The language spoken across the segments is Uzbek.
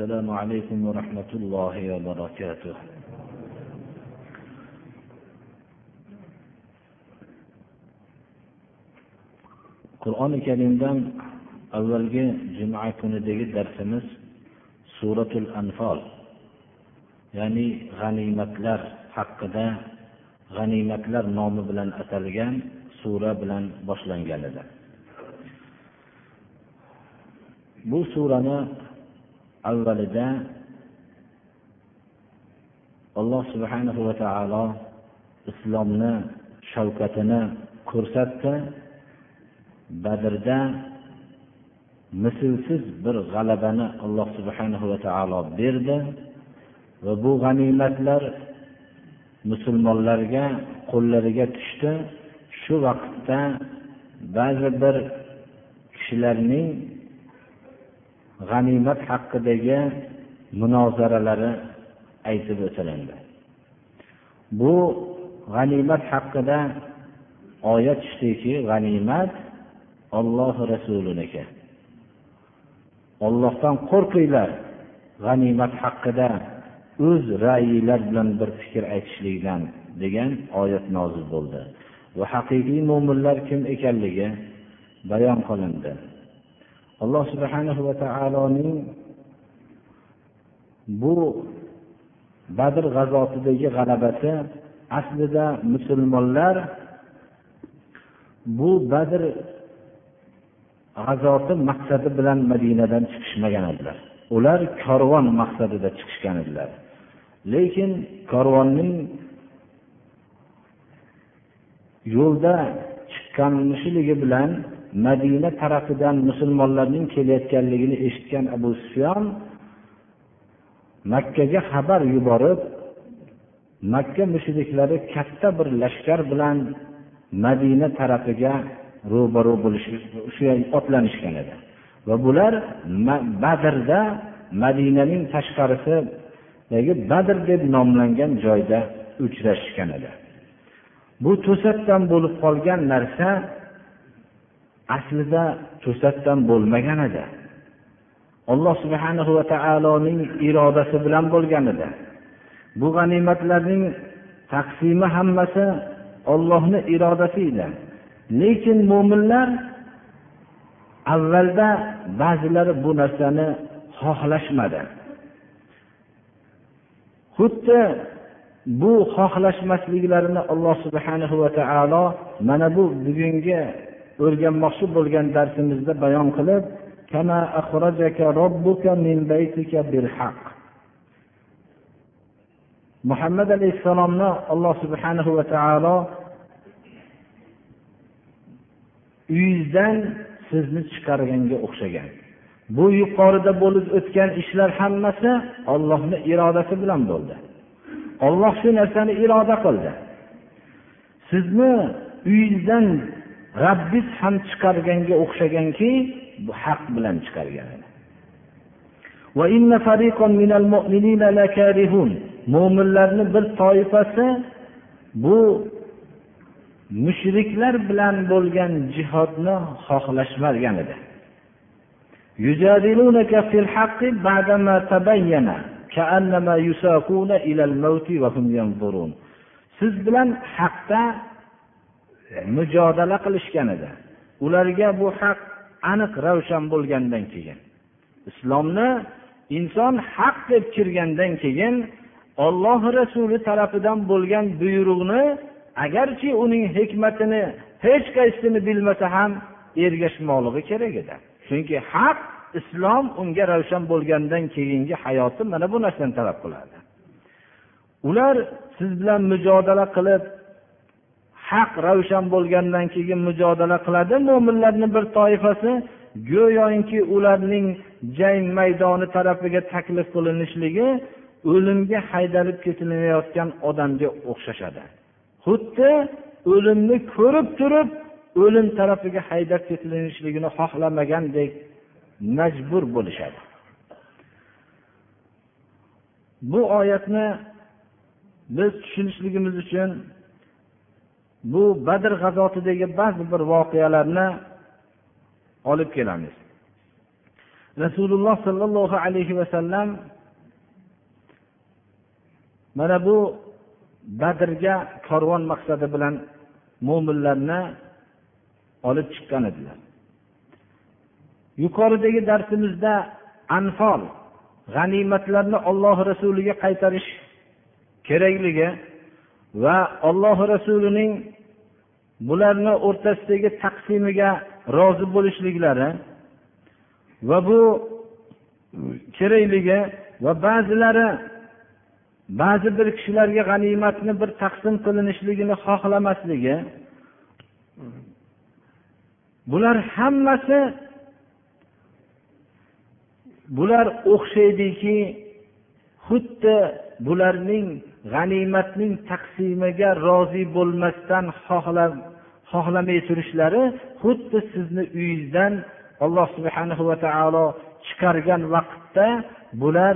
السلام عليكم ورحمة الله وبركاته qur'oni karimdan avvalgi juma kunidagi darsimiz suratul anfol ya'ni g'animatlar haqida g'animatlar nomi bilan atalgan sura bilan boshlangan edi bu surani avvalida alloh subhanahu va taolo islomni shavkatini ko'rsatdi. Badrda mislsiz bir g'alabani alloh subhanahu va taolo berdi va bu g'animatlar musulmonlarga qo'llariga tushdi. Shu vaqtda ba'zi bir kishilarning g'animat haqidagi munozaralari aytib o'tilindi. Bu g'animat haqida oyat tushdiki g'animat olloh rasuliniki ollohdan qo'rqinglar. G'animat haqida o'z ra'yinglar bilan bir fikr aytishlikdan degan oyat nozil bo'ldi. Va haqiqiy mo'minlar kim ekanligi bayon qilindi. Alloh subhana va taoloning bu badr g'azotidagi g'alabasi aslida musulmonlar bu badr g'azoti maqsadi bilan madinadan chiqishmagan edilar. Ular korvon maqsadida chiqishgan edilar. Lekin korvonning yo'lda chiqqanligi bilan madina tarafidan musulmonlarning kelayotganligini eshitgan abu sufyon makkaga xabar yuborib makka mushriklari katta bir lashkar bilan madina tarafiga ro'baro bo'lishga otlanishgan edi. Va bular badrda madinaning tashqarisidagi badr deb nomlangan joyda uchrashishgan edi. Bu to'satdan bo'lib qolgan narsa aslida to'satdan bo'lmagan edi. Alloh subhana va taoloning irodasi bilan bo'lgan edi. Bu g'animatlarning taqsimi hammasi ollohni irodasi edi. Lekin mo'minlar avvalda ba'zilari bu narsani xohlashmadi. Xuddi bu xohlashmasliklarini alloh subhanahu va taolo mana bu bugungi o'rganmoqchi bo'lgan darsimizda bayon qilib kama akhrajaka robbuka min baytika bil haqq muhammad alayhissalomni alloh subhanahu va taolo uyingizdan sizni chiqarganga o'xshagan. Bu yuqorida bo'lib o'tgan ishlar hammasi ollohni irodasi bilan bo'ldi. Olloh shu narsani iroda qildi. Sizni uyingizdan rabbiz ham chiqarganga o'xshaganki bu haq bilan chiqargan mo'minlarni bir toifasi bu mushriklar bilan bo'lgan jihodni xohlashmagan edi. Siz bilan haqda mujodala qilishgan edi. Ularga bu haq aniq ravshan bo'lgandan keyin islomni inson haq deb kirgandan keyin olloh rasuli tarafidan bo'lgan buyruqni agarchi uning hikmatini hech qaysisini bilmasa ham ergashmoqligi kerak edi. Chunki haq islom unga ravshan bo'lgandan keyingi hayoti mana bu narsani talab qiladi. Ular siz bilan mujodala qilib haq ravshan bo'lgandan keyin mujodala qiladi mo'minlarni bir toifasi? Go'yoki ularning jang maydoni tarafiga taklif qilinishligi o'limga haydalib ketilayotgan odamga o'xshashadi. Xuddi o'limni ko'rib turib o'lim tarafiga haydab ketilinishligini xohlamagandek majbur bo'lishadi. Bu oyatni biz tushunishligimiz uchun bu badr g'azotidagi ba'zi bir voqealarni olib kelamiz. Rasululloh sollallohu alayhi vasallam mana bu badrga korvon maqsadi bilan mo'minlarni olib chiqqan edilar. Yuqoridagi darsimizda anfol g'animatlarni olloh rasuliga qaytarish kerakligi va olloh rasulining bularni o'rtasidagi taqsimiga rozi bo'lishliklari va bu kerakligi va ba'zilari ba'zi bir kishilarga g'animatni bir taqsim qilinishligini xohlamasligi bular hammasi bular o'xshaydiki xuddi bularning g'animatning taqsimiga rozi bo'lmasdan xohlamay turishlari xuddi sizni uyingizdan alloh subhanahu va taolo chiqargan vaqtda bular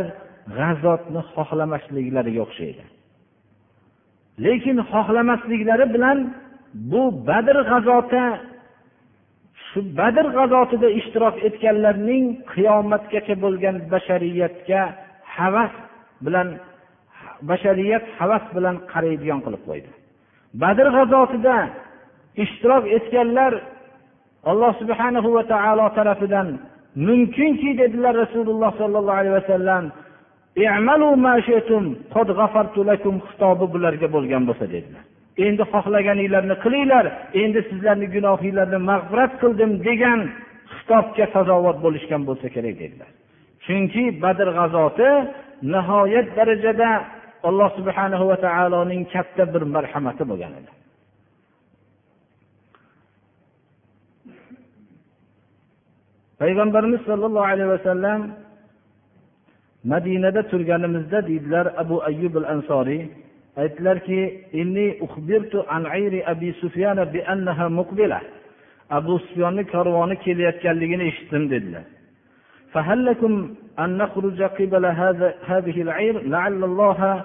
g'azotni xohlamasliklariga o'xshaydi. Lekin xohlamasliklari bilan bu badr g'azoti shu badr g'azotida ishtirok etganlarning qiyomatgacha bo'lgan bashariyatga havas bilan bashariyat havas bilan qaraydigan qilib qo'ydi. Badr g'azotida ishtirok etganlar alloh subhanahu va taolo tarafidan mumkinki dedilar rasululloh sollallohu alayhi vasallam xitobi bularga bo'lgan bo'lsa dedilar. Endi xohlaganinglarni qilinglar endi sizlarni gunohinglarni mag'firat qildim degan xitobga sazovor bo'lishgan bo'lsa kerak dedilar. Chunki badr g'azoti nihoyat darajada alloh subhanahu va taoloning katta bir marhamati bo'lgan edi payg'ambarimiz sollallohu alayhi vasallam madinada turganimizda deydilar abu ayyub al ansoriy aytdilarki abu sufyonni karvoni kelayotganligini eshitdim dedilar فهل لكم أن نخرج قبل هذا هذه العير لعل الله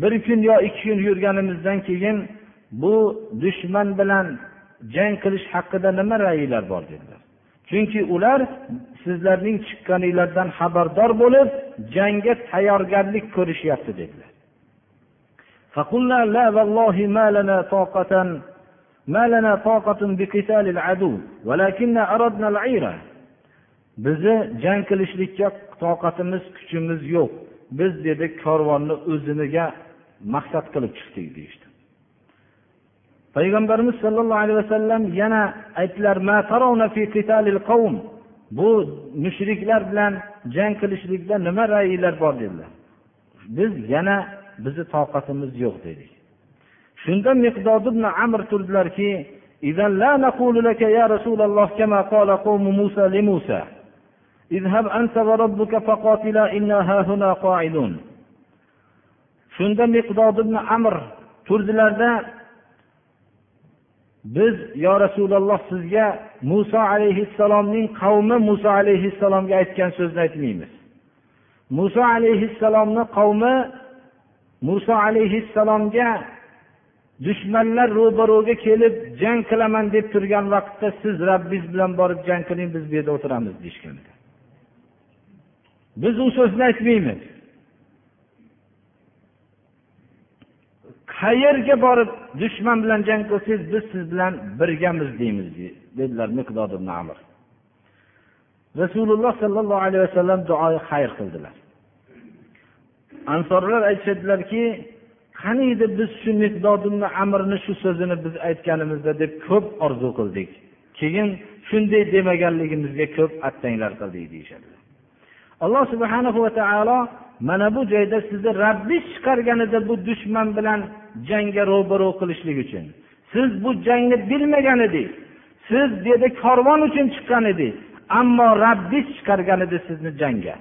bir kun yo ikki kun yurganimizdan keyin bu dushman bilan jang qilish haqida nima ra'yinglar bor dedilar chunki ular sizlarning chiqqaninglardan xabardor bo'lib jangga tayyorgarlik ko'rishyapti dedilar فقلنا لا والله ما لنا طاقة ما لنا طاقة بقتال العدو ولكن أردنا العيرة bizni jang qilishlikka toqatimiz kuchimiz yo'q biz dedi korvonni o'ziniga maqsad qilib chiqdik deyishdi. Payg'ambarimiz sollallohu alayhi vasallam yana aytdilar bu mushriklar bilan jang qilishlikda nima ra'yinglar bor dedilar. Biz yana bizni toqatimiz yo'q dedik. Shunda miqdod ibn amr turdilarki ya rasululloh اذهب أنت وربك فقاتلا إنا هاهنا قاعدون shunda miqdod ibn amr turdilarda biz yo rasululloh sizga muso alayhissalomning qavmi muso alayhissalomga aytgan so'zni aytmaymiz muso alayhissalomni qavmi muso alayhissalomga dushmanlar ro'baro'ga kelib jang qilaman deb turgan vaqtda siz rabbingiz bilan borib jang qiling biz bu yerda o'tiramiz deyishgan biz u so'zni aytmaymiz. Qayerga borib dushman bilan jang qilsangiz biz siz bilan birgamiz deymiz dedilar miqdod ibn amr. Rasululloh sollallohu alayhi vasallam duoyi xayr qildilar. Ansorlar aytishadilarki qaniydi biz shu miqdod ibn amrni shu so'zini biz aytganimizda deb ko'p orzu qildik. Keyin shunday demaganligimizga ko'p attanglar qildik deyishadilar. Alloh subhanahu va taolo mana bu joyda sizni rabbingiz chiqarganida bu dushman bilan jangga ro'baro qilishlik uchun. Siz bu jangni bilmagan edingiz siz bu yerda korvon uchun chiqqan edingiz ammo rabbiz chiqargan edi sizni jangga.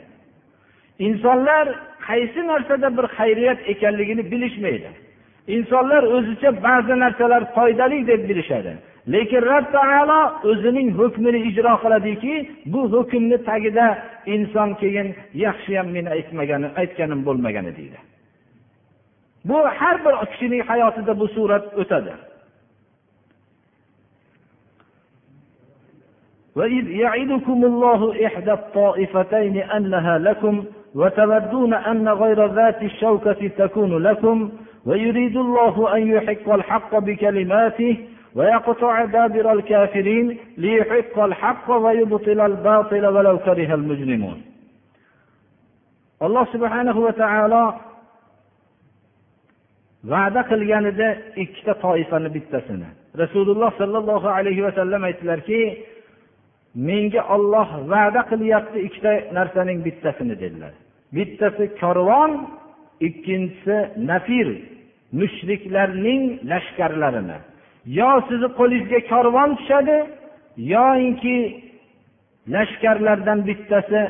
Insonlar qaysi narsada bir xayriyat ekanligini bilishmaydi. Insonlar o'zicha ba'zi narsalar foydali deb bilishadi. lekin rob taolo o'zining hukmini ijro qiladiki bu hukmni tagida inson keyin yaxshiyam men aytmaganim aytganim bo'lmagan deydi bu har bir kishining hayotida bu surat o'tadi وإذ يعدكم الله إحدى الطائفتين أنها لكم وتودون أن غير ذات الشوكة تكون لكم ويريد الله أن يحق الحق بكلماته ويقطع دابر الكافرين ليحق الحق ويبطل الباطل ولو كره المجرمون alloh subhanahu va taolo va'da qilganida ikkita toifani bittasini rasululloh sollallohu alayhi vasallam aytdilarki menga olloh va'da qilyapti ikkita narsaning bittasini dedilar bittasi korvon ikkinchisi nafir mushriklarning lashkarlarini Yo sizni qo'lingizga korvon tushadi yoinki lashkarlardan bittasi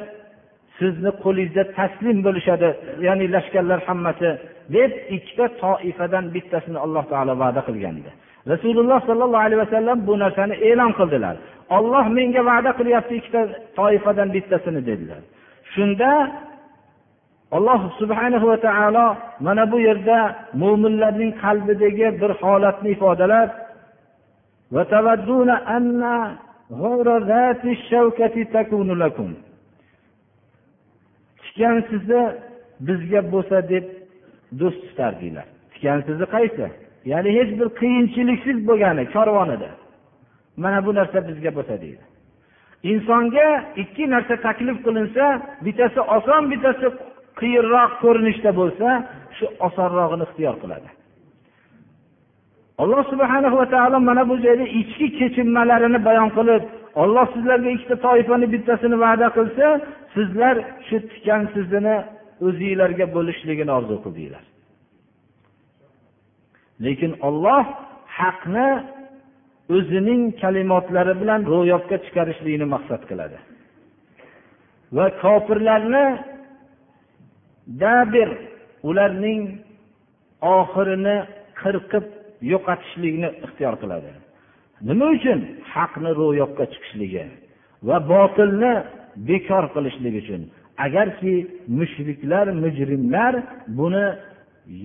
sizni qo'lingizda taslim bo'lishadi ya'ni lashkarlar hammasi deb ikkita toifadan bittasini alloh taolo va'da qilgandi rasululloh sollallohu alayhi vasallam bu narsani e'lon qildilar. Olloh menga va'da qilyapti ikkita toifadan bittasini dedilar. Shunda alloh subhanahu va taolo mana bu yerda mo'minlarning qalbidagi bir holatni ifodalab tikan sizni bizga bo'lsa deb do'st tutardinglar tikan sizni qaysi ya'ni hech bir qiyinchiliksiz bo'lgani korvonida mana bu narsa bizga bo'lsa deydi insonga ikki narsa taklif qilinsa bittasi oson bittasi qiyinroq ko'rinishda bo'lsa shu osonrog'ini ixtiyor qiladi. Alloh subhana va taolo mana bu joyda ichki kechinmalarini bayon qilib olloh sizlarga ikkita toifani bittasini va'da qilsa sizlar shu tikan sizni o'zinglarga bo'lishligini orzu qildinglar lekin olloh haqni o'zining kalimotlari bilan ro'yobga chiqarishlikni maqsad qiladi. Va kofirlarni dabir ularning oxirini qirqib yo'qotishlikni ixtiyor qiladi. Nima uchun? Haqni ro'yobga chiqishligi va botilni bekor qilishlik uchun. Agarki mushriklar mujrimlar buni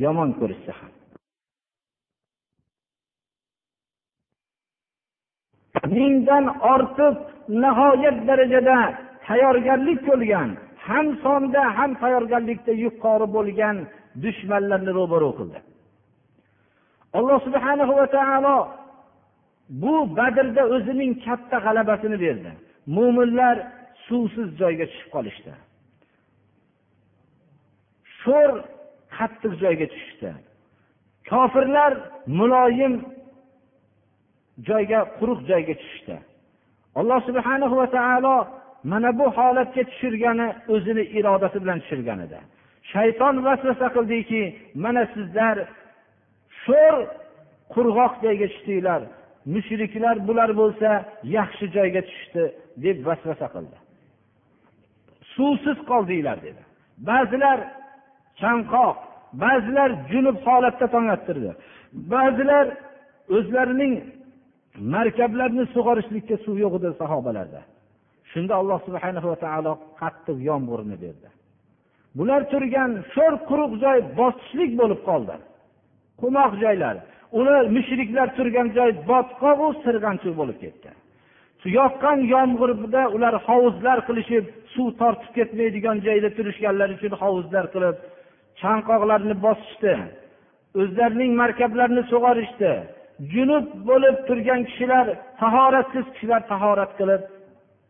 yomon ko'rishsa ham. Mingdan ortiq nihoyat darajada tayyorgarlik ko'rgan ham sonda ham tayyorgarlikda yuqori bo'lgan dushmanlarni ro'baro qildi. Alloh subhana va taolo bu badrda o'zining katta g'alabasini berdi. Mo'minlar suvsiz joyga tushib qolishdi. Sho'r qattiq joyga tushishdi. Kofirlar muloyim joyga quruq joyga tushishdi. Alloh subhana va taolo mana bu holatga tushirgani o'zini irodasi bilan tushirgan edi. Shayton vasvasa qildiki mana sizlar sho'r qurg'oq joyga tushdinglar. Mushriklar bular bo'lsa yaxshi joyga tushdi deb vasvasa qildi. Suvsiz qoldinglar dedi. Ba'zilar chanqoq ba'zilar junub holatda tong ottirdi ba'zilar o'zlarining markablarini sug'orishlikka suv yo'q edi sahobalarda. Shunda alloh subhana va taolo qattiq yomg'irni berdi. Bular turgan sho'r quruq joy bosqichlik bo'lib qoldi. Qumloq joylari. Uni mushriklar turgan joy botqoqu sirg'anchiq bo'lib ketdi. Yoqqan yomg'irda ular hovuzlar qilishib suv tortib ketmaydigan joyda turishganlari uchun hovuzlar qilib chanqoqlarni bosishdi. O'zlarining markablarini sug'orishdi. Junub bo'lib turgan kishilar tahoratsiz kishilar tahorat qilib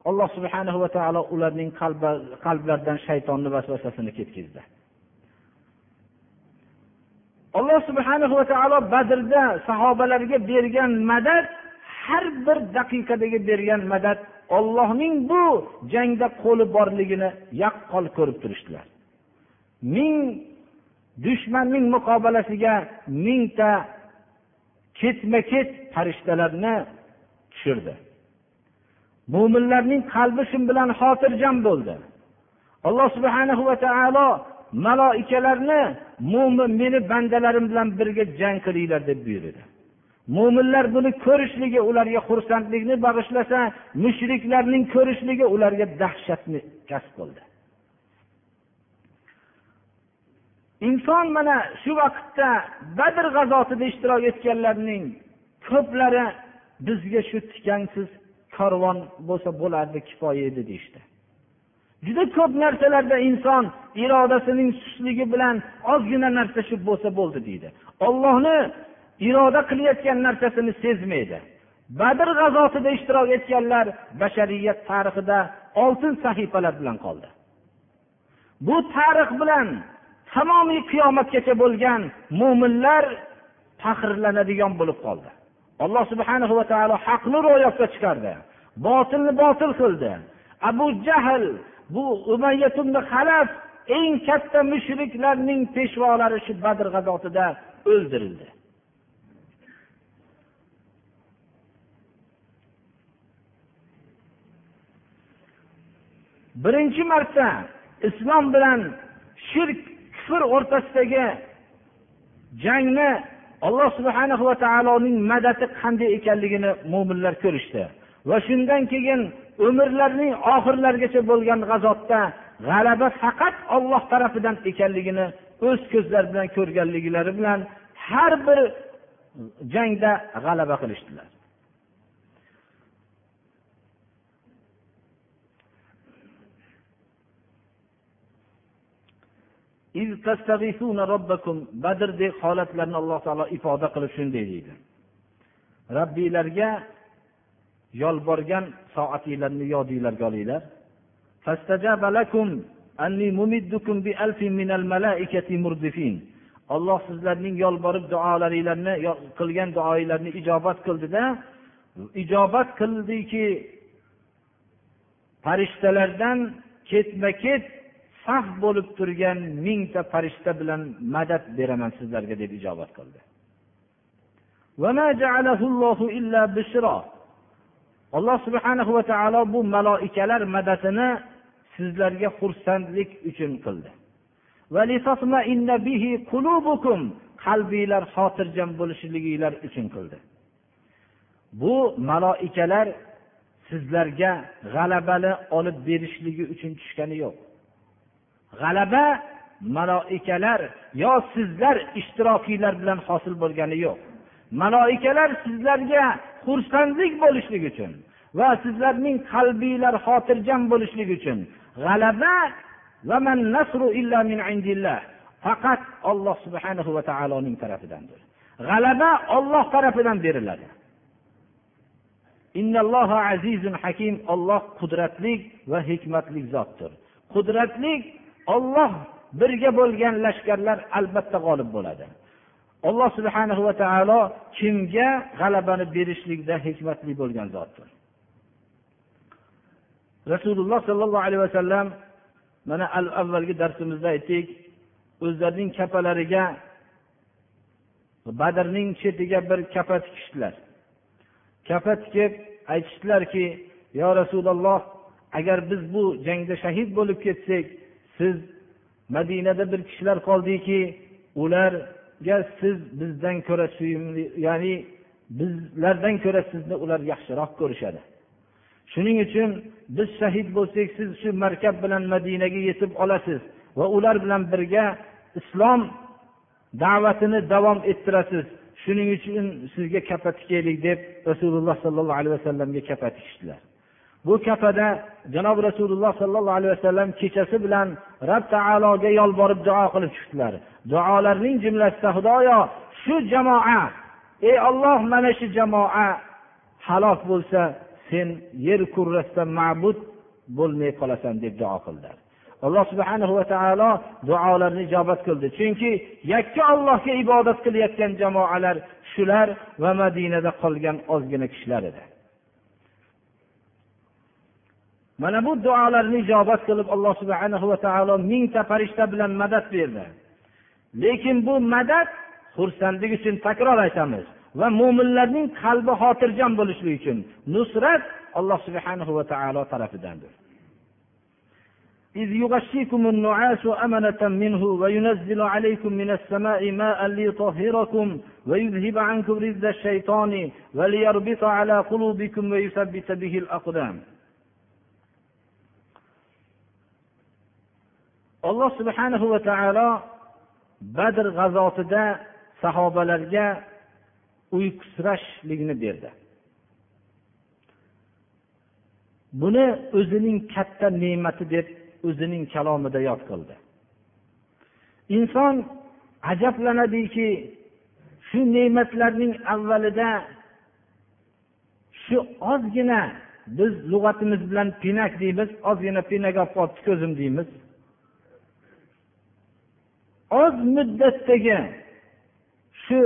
alloh subhanahu va taolo ularning qalblaridan shaytonni vasvasasini ketkazdi alloh subhana va taolo badrda sahobalarga bergan madad har bir daqiqadagi bergan madad ollohning bu jangda qo'li borligini yaqqol ko'rib turishdilar. Ming dushmanning muqobalasiga mingta ketma ket farishtalarni tushirdi. Mo'minlarning qalbi shu bilan xotirjam bo'ldi. Alloh subhana va taolo maloikalarni mo'min meni bandalarim bilan birga jang qilinglar deb buyurdi. Mo'minlar buni ko'rishligi ularga xursandlikni bag'ishlasa mushriklarning ko'rishligi ularga dahshatni kasb qildi. Inson mana shu vaqtda badr g'azotida ishtirok etganlarning ko'plari bizga shu tikansiz karvon bo'lsa bo'lardi kifoya edi deyishdi. Juda ko'p narsalarda inson irodasining sustligi bilan ozgina narsa shu bo'lsa bo'ldi deydi. Ollohni iroda qilayotgan narsasini sezmaydi. Badr g'azotida ishtirok etganlar bashariyat tarixida oltin sahifalar bilan qoldi. Bu tarix bilan tamomiy qiyomatgacha bo'lgan mo'minlar faxrlanadigan bo'lib qoldi. Alloh subhana va taolo haqni ro'yobga chiqardi botilni botil qildi. Abu jahl bu umayyatumni halaf eng katta mushriklarning peshvolari shu badr g'azotida o'ldirildi. Birinchi marta islom bilan shirk kufr o'rtasidagi jangni alloh subhana va taoloning madadi qanday ekanligini mo'minlar ko'rishdi. Va shundan keyin umrlarining oxirlarigacha bo'lgan g'azotda g'alaba faqat olloh tarafidan ekanligini o'z ko'zlari bilan ko'rganliklari bilan har bir jangda g'alaba qilishdilar. Badrdek holatlarni alloh taolo ifoda qilib shunday deydi. Robbiylarga yolborgan soatinglarni yodinglarga olinglar. Olloh sizlarning yolborib duolaringlarni qilgan duoinglarni ijobat qildida ijobat qildiki farishtalardan ketma ket saf bo'lib turgan mingta farishta bilan madad beraman sizlarga deb ijobat qildi. Alloh subhana va taolo bu maloikalar madadini sizlarga xursandlik uchun qildi. Qalbinglar xotirjam bo'lishliginglar uchun qildi. Bu maloikalar sizlarga g'alabani olib berishligi uchun tushgani yo'q. G'alaba maloikalar yo sizlar ishtirokiylar bilan hosil bo'lgani yo'q. Maloikalar sizlarga xursandlik bo'lishligi uchun va sizlarning qalbinglar xotirjam bo'lishligi uchun g'alaba faqat olloh subhanahu va taoloning tarafidandir. G'alaba olloh tarafidan beriladi. Azizun hakim olloh qudratli va hikmatli zotdir. Qudratli olloh birga bo'lgan lashkarlar albatta g'olib bo'ladi. Alloh subhana va taolo kimga g'alabani berishlikda hikmatli bo'lgan zotdir? Rasululloh sollallohu alayhi vasallam mana al avvalgi darsimizda aytdik o'zlarining kapalariga badrning chetiga bir kapa tikishdilar. Kapa tikib aytishdilarki yo rasululloh agar biz bu jangda shahid bo'lib ketsak siz madinada bir kishilar qoldiki ular siz bizdan ko'ra suyumli ya'ni bizlardan ko'ra sizni ular yaxshiroq ko'rishadi. Shuning uchun biz shahid bo'lsak siz shu markab bilan madinaga yetib olasiz va ular bilan birga islom da'vatini davom ettirasiz. Shuning uchun sizga kapa tikaylik deb rasululloh sollallohu alayhi vasallamga kapa tikishdilar bu kapada janob rasululloh sollallohu alayhi vasallam kechasi bilan rob taologa yolborib duo qilib chiqdilar duolarning jumlasida xudoyo shu jamoa ey olloh mana shu jamoa halok bo'lsa sen yer kurrasida ma'bud bo'lmay qolasan deb duo qildilar. Alloh subhana va taolo duolarni ijobat qildi. Chunki yakka ollohga ibodat qilayotgan jamoalar shular va madinada qolgan ozgina kishilar edi. mana bu duolarni ijobat qilib alloh subhana va taolo mingta farishta bilan madad berdi lekin bu madad xursandlik uchun takror aytamiz va mo'minlarning qalbi xotirjam bo'lishligi uchun nusrat alloh subhanahu va taolo tarafidandir إذ يغشيكم النعاس أمنة منه وينزل عليكم من السماء ماء ليطهركم ويذهب عنكم رزق الشيطان وليربط على قلوبكم ويثبت به الأقدام alloh subhanahu va taolo badr g'azotida sahobalarga uyqusirashlikni berdi. Buni o'zining katta ne'mati deb o'zining kalomida yod qildi. Inson ajablanadiki shu ne'matlarning avvalida shu ozgina biz lug'atimiz bilan pinak deymiz ozgina pinak olib qolibdi ko'zim deymiz. Oz muddatdagi shu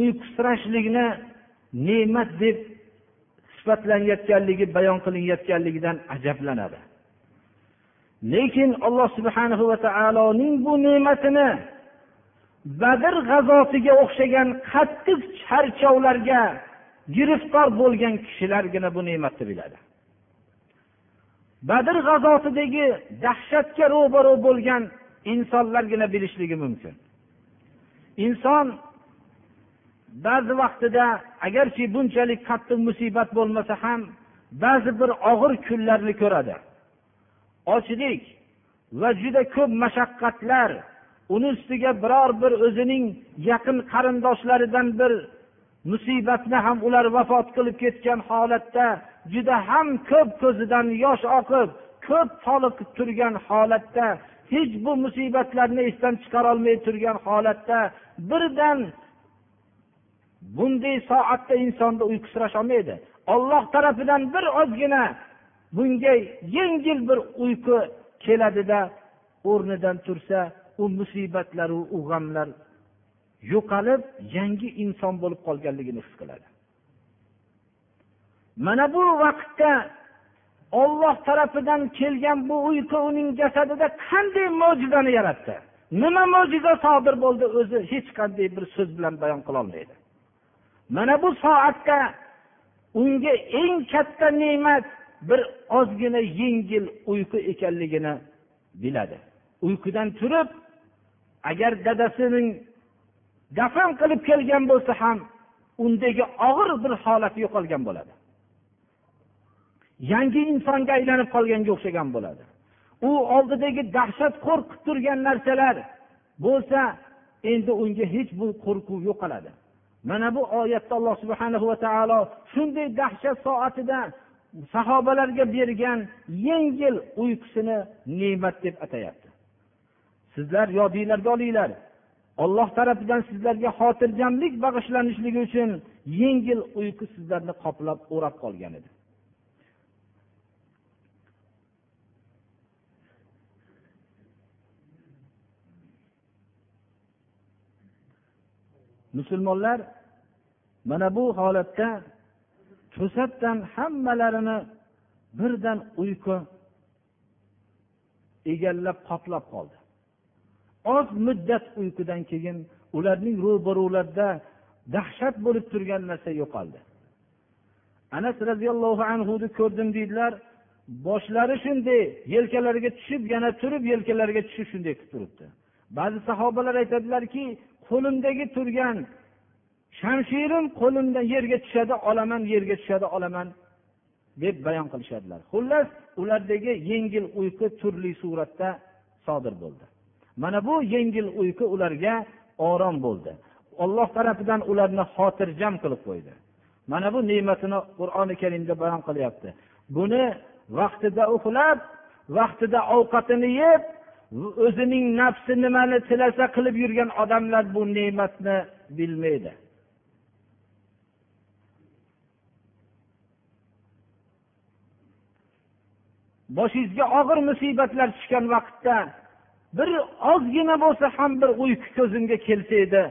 uyqusirashlikni ne'mat deb sifatlanayotganligi bayon qilinayotganligidan ajablanadi. Lekin alloh subhanahu va taoloning bu ne'matini badr g'azotiga o'xshagan qattiq charchovlarga giriftor bo'lgan kishilargina bu ne'matni biladi. Badr g'azotidagi dahshatga ro'baro bo'lgan insonlargina bilishligi mumkin. Inson ba'zi vaqtida agarki bunchalik qattiq musibat bo'lmasa ham ba'zi bir og'ir kunlarni ko'radi. Ochlik va juda ko'p mashaqqatlar uni ustiga biror bir o'zining yaqin qarindoshlaridan bir musibatni ham ular vafot qilib ketgan holatda juda ham ko'p ko'zidan yosh oqib ko'p toliqib turgan holatda hech bu musibatlarni esdan chiqarolmay turgan holatda birdan bunday soatda insonni uyqusirasholmaydi. Olloh tarafidan bir ozgina bunga yengil bir uyqu keladida o'rnidan tursa u musibatlaru u g'amlar yo'qolib yangi inson bo'lib qolganligini his qiladi. Mana bu vaqtda olloh tarafidan kelgan bu uyqu uning jasadida qanday mo'jizani yaratdi? Nima mo'jiza sodir bo'ldi? O'zi hech qanday bir so'z bilan bayon qilolmaydi mana bu soatda unga eng katta ne'mat bir ozgina yengil uyqu ekanligini biladi. Uyqudan turib agar dadasining dafn qilib kelgan bo'lsa ham undagi og'ir bir holati yo'qolgan bo'ladi. Yangi insonga aylanib qolganga o'xshagan bo'ladi. U oldidagi dahshat qo'rqib turgan narsalar bo'lsa endi unga hech bu qo'rquv yo'qoladi. Mana bu oyatda alloh subhana va taolo shunday dahshat soatida sahobalarga bergan yengil uyqusini ne'mat deb atayapti. Sizlar yodinglarga olinglar. Olloh tarafidan sizlarga xotirjamlik bag'ishlanishligi uchun yengil uyqu sizlarni qoplab o'rab qolgan edi. Musulmonlar mana bu holatda to'satdan hammalarini birdan uyqu egallab qoplab qoldi. Oz muddat uyqudan keyin ularning ro'barularida dahshat bo'lib turgan narsa yo'qoldi. Anas roziyallohu anhuni ko'rdim deydilar boshlari shunday yelkalariga tushib yana turib yelkalariga tushib shunday qilib turibdi. Ba'zi sahobalar aytadilarki qo'limdagi turgan shamshirim qo'limdan yerga tushadi olaman yerga tushadi olaman deb bayon qilishadilar. Xullas ulardagi yengil uyqu turli suratda sodir bo'ldi. Mana bu yengil uyqu ularga orom bo'ldi. Olloh tarafidan ularni xotirjam qilib qo'ydi. Mana bu ne'matini qur'oni karimda bayon qilyapti. Buni vaqtida uxlab vaqtida ovqatini yeb o'zining nafsi nimani tilasa qilib yurgan odamlar bu ne'matni bilmaydi. Boshingizga og'ir musibatlar tushgan vaqtda bir ozgina bo'lsa ham bir uyqu ko'zimga kelsa edi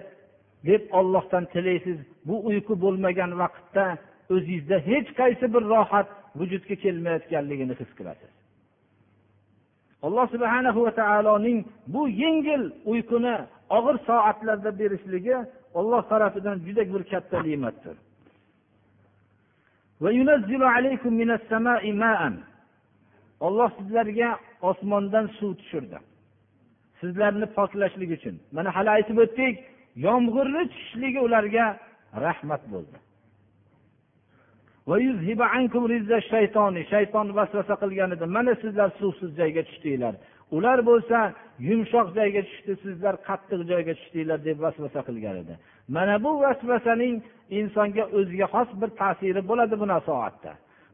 deb ollohdan tilaysiz. Bu uyqu bo'lmagan vaqtda o'zingizda hech qaysi bir rohat vujudga kelmayotganligini his qilasiz. Alloh subhana va taoloning bu yengil uyquni og'ir soatlarda berishligi olloh tarafidan juda bir katta ne'matdir. Olloh sizlarga osmondan suv tushirdi. Sizlarni poklashlik uchun. Mana hali aytib o'tdik yomg'irni tushishligi ularga rahmat bo'ldi. Shayton vasvasa qilgan edi mana sizlar suvsiz joyga tushdinglar. Ular bo'lsa yumshoq joyga tushdi sizlar qattiq joyga tushdinglar deb vasvasa qilgan edi mana bu vasvasaning insonga o'ziga xos bir ta'siri bo'ladi buna soatda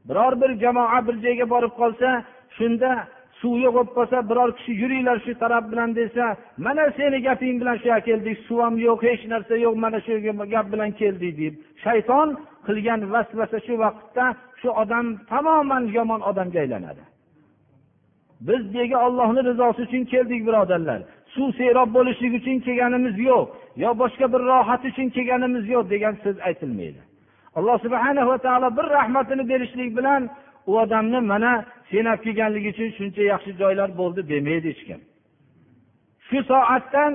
biror bir jamoa bir joyga borib qolsa shunda suv yo'q bo'lib qolsa biror kishi yuringlar shu taraf bilan desa mana seni gaping bilan shu yerga keldik suv ham yo'q hech narsa yo'q mana shu gap bilan keldik deb shayton qilgan vasvasa shu vaqtda shu odam tamoman yomon odamga aylanadi. Biz nega ollohni rizosi uchun keldik birodarlar. Suv serob bo'lishlik uchun kelganimiz yo'q yo boshqa bir rohat uchun kelganimiz yo'q degan so'z aytilmaydi. Alloh subhana va taolo bir rahmatini berishlik bilan u odamni mana sen olib kelganligi uchun shuncha yaxshi joylar bo'ldi demaydi hech kim. Shu soatdan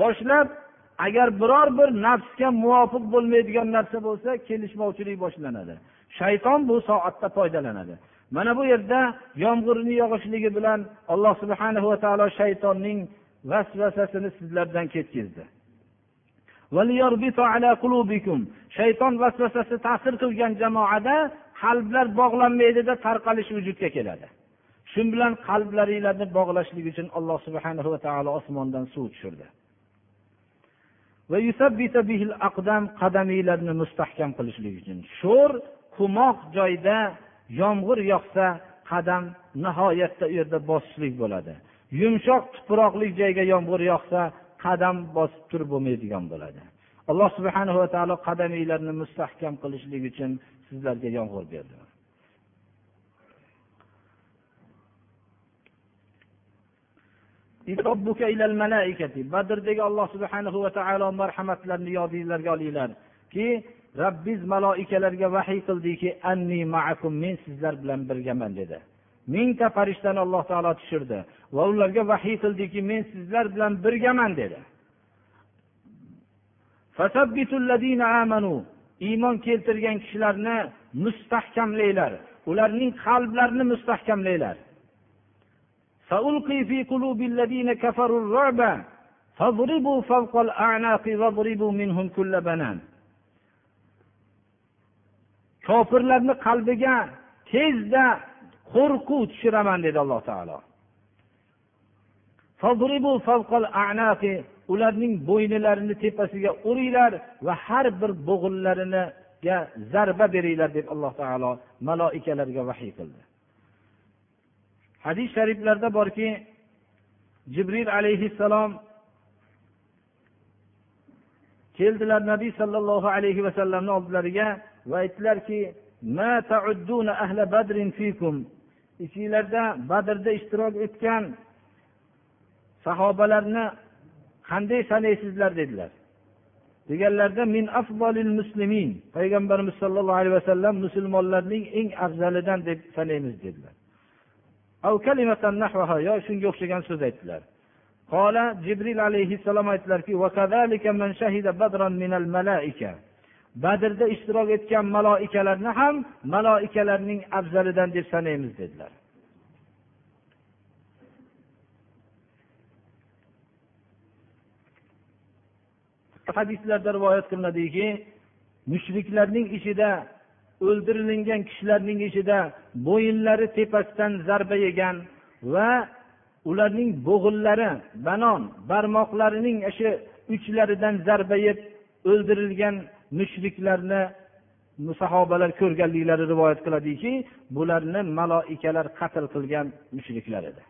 boshlab agar biror bir nafsga muvofiq bo'lmaydigan narsa bo'lsa kelishmovchilik boshlanadi. Shayton bu soatda foydalanadi. Mana bu yerda yomg'irni yog'ishligi bilan alloh subhana va taolo shaytonning vasvasasini sizlardan ketkazdi. Shayton vasvasasi ta'sir qilgan jamoada qalblar bog'lanmaydida tarqalish vujudga keladi. Shu bilan qalblaringlarni bog'lashlik uchun alloh subhana va taolo osmondan suv tushirdi. Qadamiylarni mustahkam qilishlik uchun. Sho'r kumoq joyda yomg'ir yog'sa qadam nihoyatda u yerda bosishlik bo'ladi. Yumshoq tuproqli joyga yomg'ir yog'sa qadam bosib turib bo'lmaydigan bo'ladi. Alloh subhana va taolo qadamiylarni mustahkam qilishlik uchun sizlarga yomg'ir berdi. Badrdagi alloh subhanahu va taolo marhamatlarini yodinglarga olinglarki robbiz maloikalarga vahiy qildiki anni maakum men sizlar bilan birgaman dedi. Mingta farishtani alloh taolo tushirdi va ularga vahiy qildiki men sizlar bilan birgaman dedi. Iymon keltirgan kishilarni mustahkamlanglar. Ularning qalblarini mustahkamlanglar. فاضربوا فوق الأعناق واضربوا منهم كل بنان kofirlarni qalbiga tezda qo'rquv tushiraman dedi alloh taolo ularning bo'ynlarini tepasiga uringlar va har bir bo'g'inlariga zarba beringlar deb alloh taolo maloikalarga vahiy qildi Hadis shariflarda borki jibril alayhissalom keldilar nabiy sollallohu alayhi vasallamni oldilariga va aytdilarki ichinglarda badrda ishtirok etgan sahobalarni qanday sanaysizlar dedilar. Deganlarida min afzolil muslimin. Payg'ambarimiz sollallohu alayhi vasallam musulmonlarning eng afzalidan deb sanaymiz dedilar. Yo shunga o'xshagan so'z aytdilar. Qola jibril alayhissalom aytdilarki badrda ishtirok etgan maloikalarni ham maloikalarning afzalidan deb sanaymiz dedilar. Hadislarda rivoyat qilinadiki mushriklarning ichida o'ldirilgan kishilarning ichida bo'yinlari tepasidan zarba yegan va ularning bo'g'inlari banon barmoqlarining shu uchlaridan zarba yeb o'ldirilgan mushriklarni sahobalar ko'rganliklari rivoyat qiladiki bularni maloikalar qatl qilgan mushriklar edi.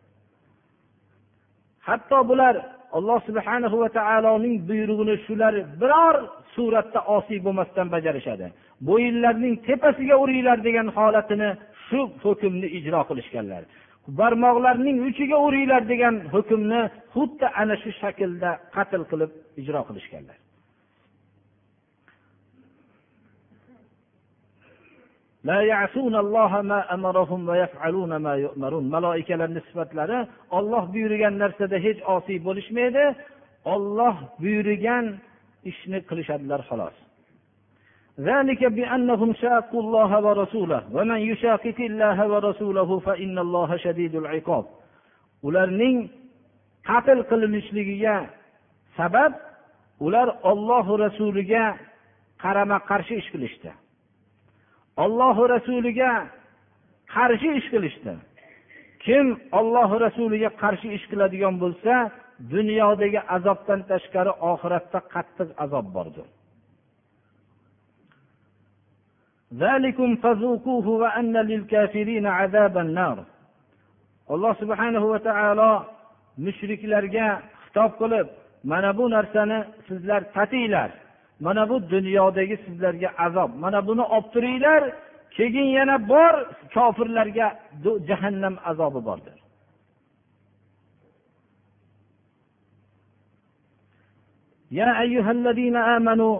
Hatto bular alloh subhanahu va taoloning buyrug'ini shular biror suratda osiy bo'lmasdan bajarishadi. Bo'yinlarning tepasiga uringlar degan holatini shu hukmni ijro qilishganlar. Barmoqlarning uchiga uringlar degan hukmni xuddi ana shu shaklda qatl qilib ijro qilishganlar. Maloikalarni sifatlari olloh buyurgan narsada hech osiy bo'lishmaydi. Olloh buyurgan ishni qilishadilar xolos. ذلك بأنهم شاقوا الله ورسوله ومن يشاقق الله ورسوله فإن الله شديد العقاب ularning qatl qilinishligiga sabab ular ollohu rasuliga qarama qarshi ish qilishdi ollohu rasuliga qarshi ish qilishdi kim ollohu rasuliga qarshi ish qiladigan bo'lsa dunyodagi azobdan tashqari oxiratda qattiq azob bordir alloh subhanahu va taolo mushriklarga xitob qilib mana bu narsani sizlar tatinglar mana bu dunyodagi sizlarga azob mana buni olib turinglar keyin yana bor kofirlarga jahannam azobi bordir يا أيها الذين آمنوا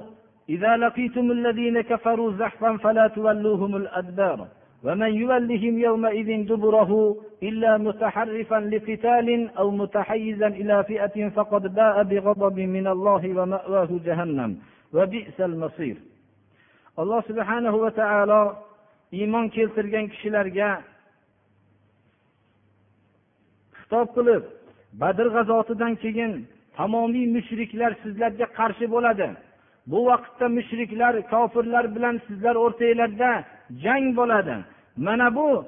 إذا لقيتم الذين كفروا زحفا فلا تولوهم الأدبار ومن يولهم يومئذ دبره إلا متحرفا لقتال أو متحيزا إلى فئة فقد باء بغضب من الله ومأواه جهنم وبئس المصير alloh subhanahu va taolo iymon keltirgan kishilarga xitob qilib badr g'azotidan keyin tamomiy mushriklar sizlarga qarshi bo'ladi bu vaqtda mushriklar kofirlar bilan sizlar o'rtanglarda jang bo'ladi. Mana bu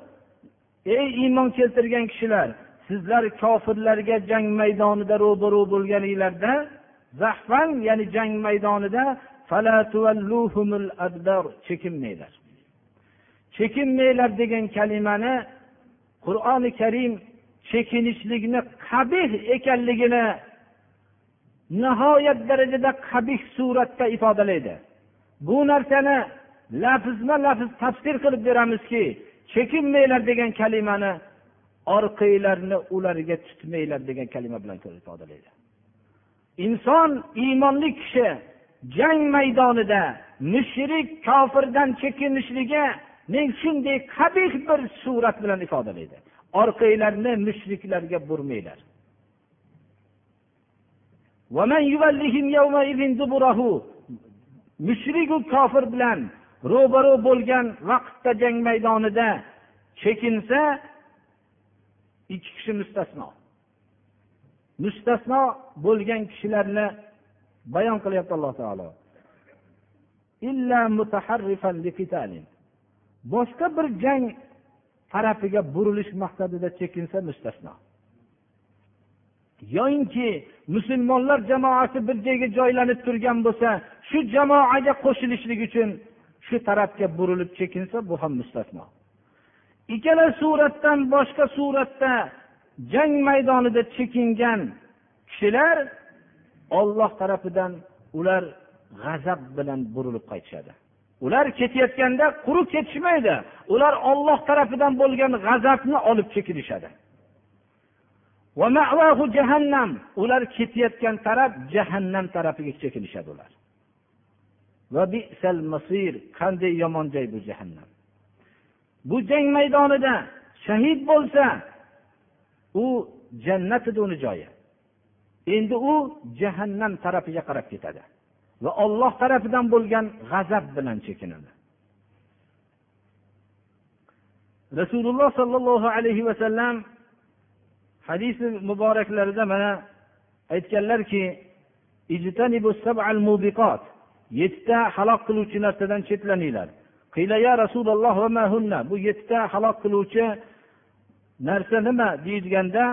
ey iymon keltirgan kishilar sizlar kofirlarga jang maydonida ro'baru bo'lganinglarda zahfan ya'ni jang maydonida chekinmanglar. Chekinmanglar degan kalimani qur'oni karim chekinishlikni qabih ekanligini nihoyat darajada qabih suratda ifodalaydi. Bu narsani lafzma lafz tafsir qilib beramizki chekinmanglar degan kalimani orqanglarni ularga tutmanglar degan kalima bilan ifodalaydi. Inson iymonli kishi jang maydonida mushrik kofirdan chekinishligi men shunday qabih bir surat bilan ifodalaydi. Orqanglarni mushriklarga burmanglar. Mushriku kofir bilan ro'baro bo'lgan vaqtda jang maydonida chekinsa ikki kishi mustasno mustasno bo'lgan kishilarni bayon qilyapti alloh taolo boshqa bir jang tarafiga burilish maqsadida chekinsa mustasno yoyinki musulmonlar jamoasi bir joyga joylanib turgan bo'lsa shu jamoaga qo'shilishlik uchun shu tarafga burilib chekinsa bu ham mustasno. Ikkala suratdan boshqa suratda jang maydonida chekingan kishilar olloh tarafidan ular g'azab bilan burilib qaytishadi. Ular ketayotganda quruq ketishmaydi. Ular olloh tarafidan bo'lgan g'azabni olib chekinishadi. Jahannam. Ular ketayotgan taraf jahannam tarafiga chekinishadi ular. Qanday yomon joy bu jahannam. Bu jang maydonida shahid bo'lsa u jannat edi uni joyi. Endi u jahannam tarafiga qarab ketadi. Va olloh tarafidan bo'lgan g'azab bilan chekinadi. Rasululloh sollallohu alayhi vasallam hadisi muboraklarida mana aytganlarki yettita halok qiluvchi narsadan chetlaninglar. Qilaya rasululloh bu yettita halok qiluvchi narsa nima deyilganda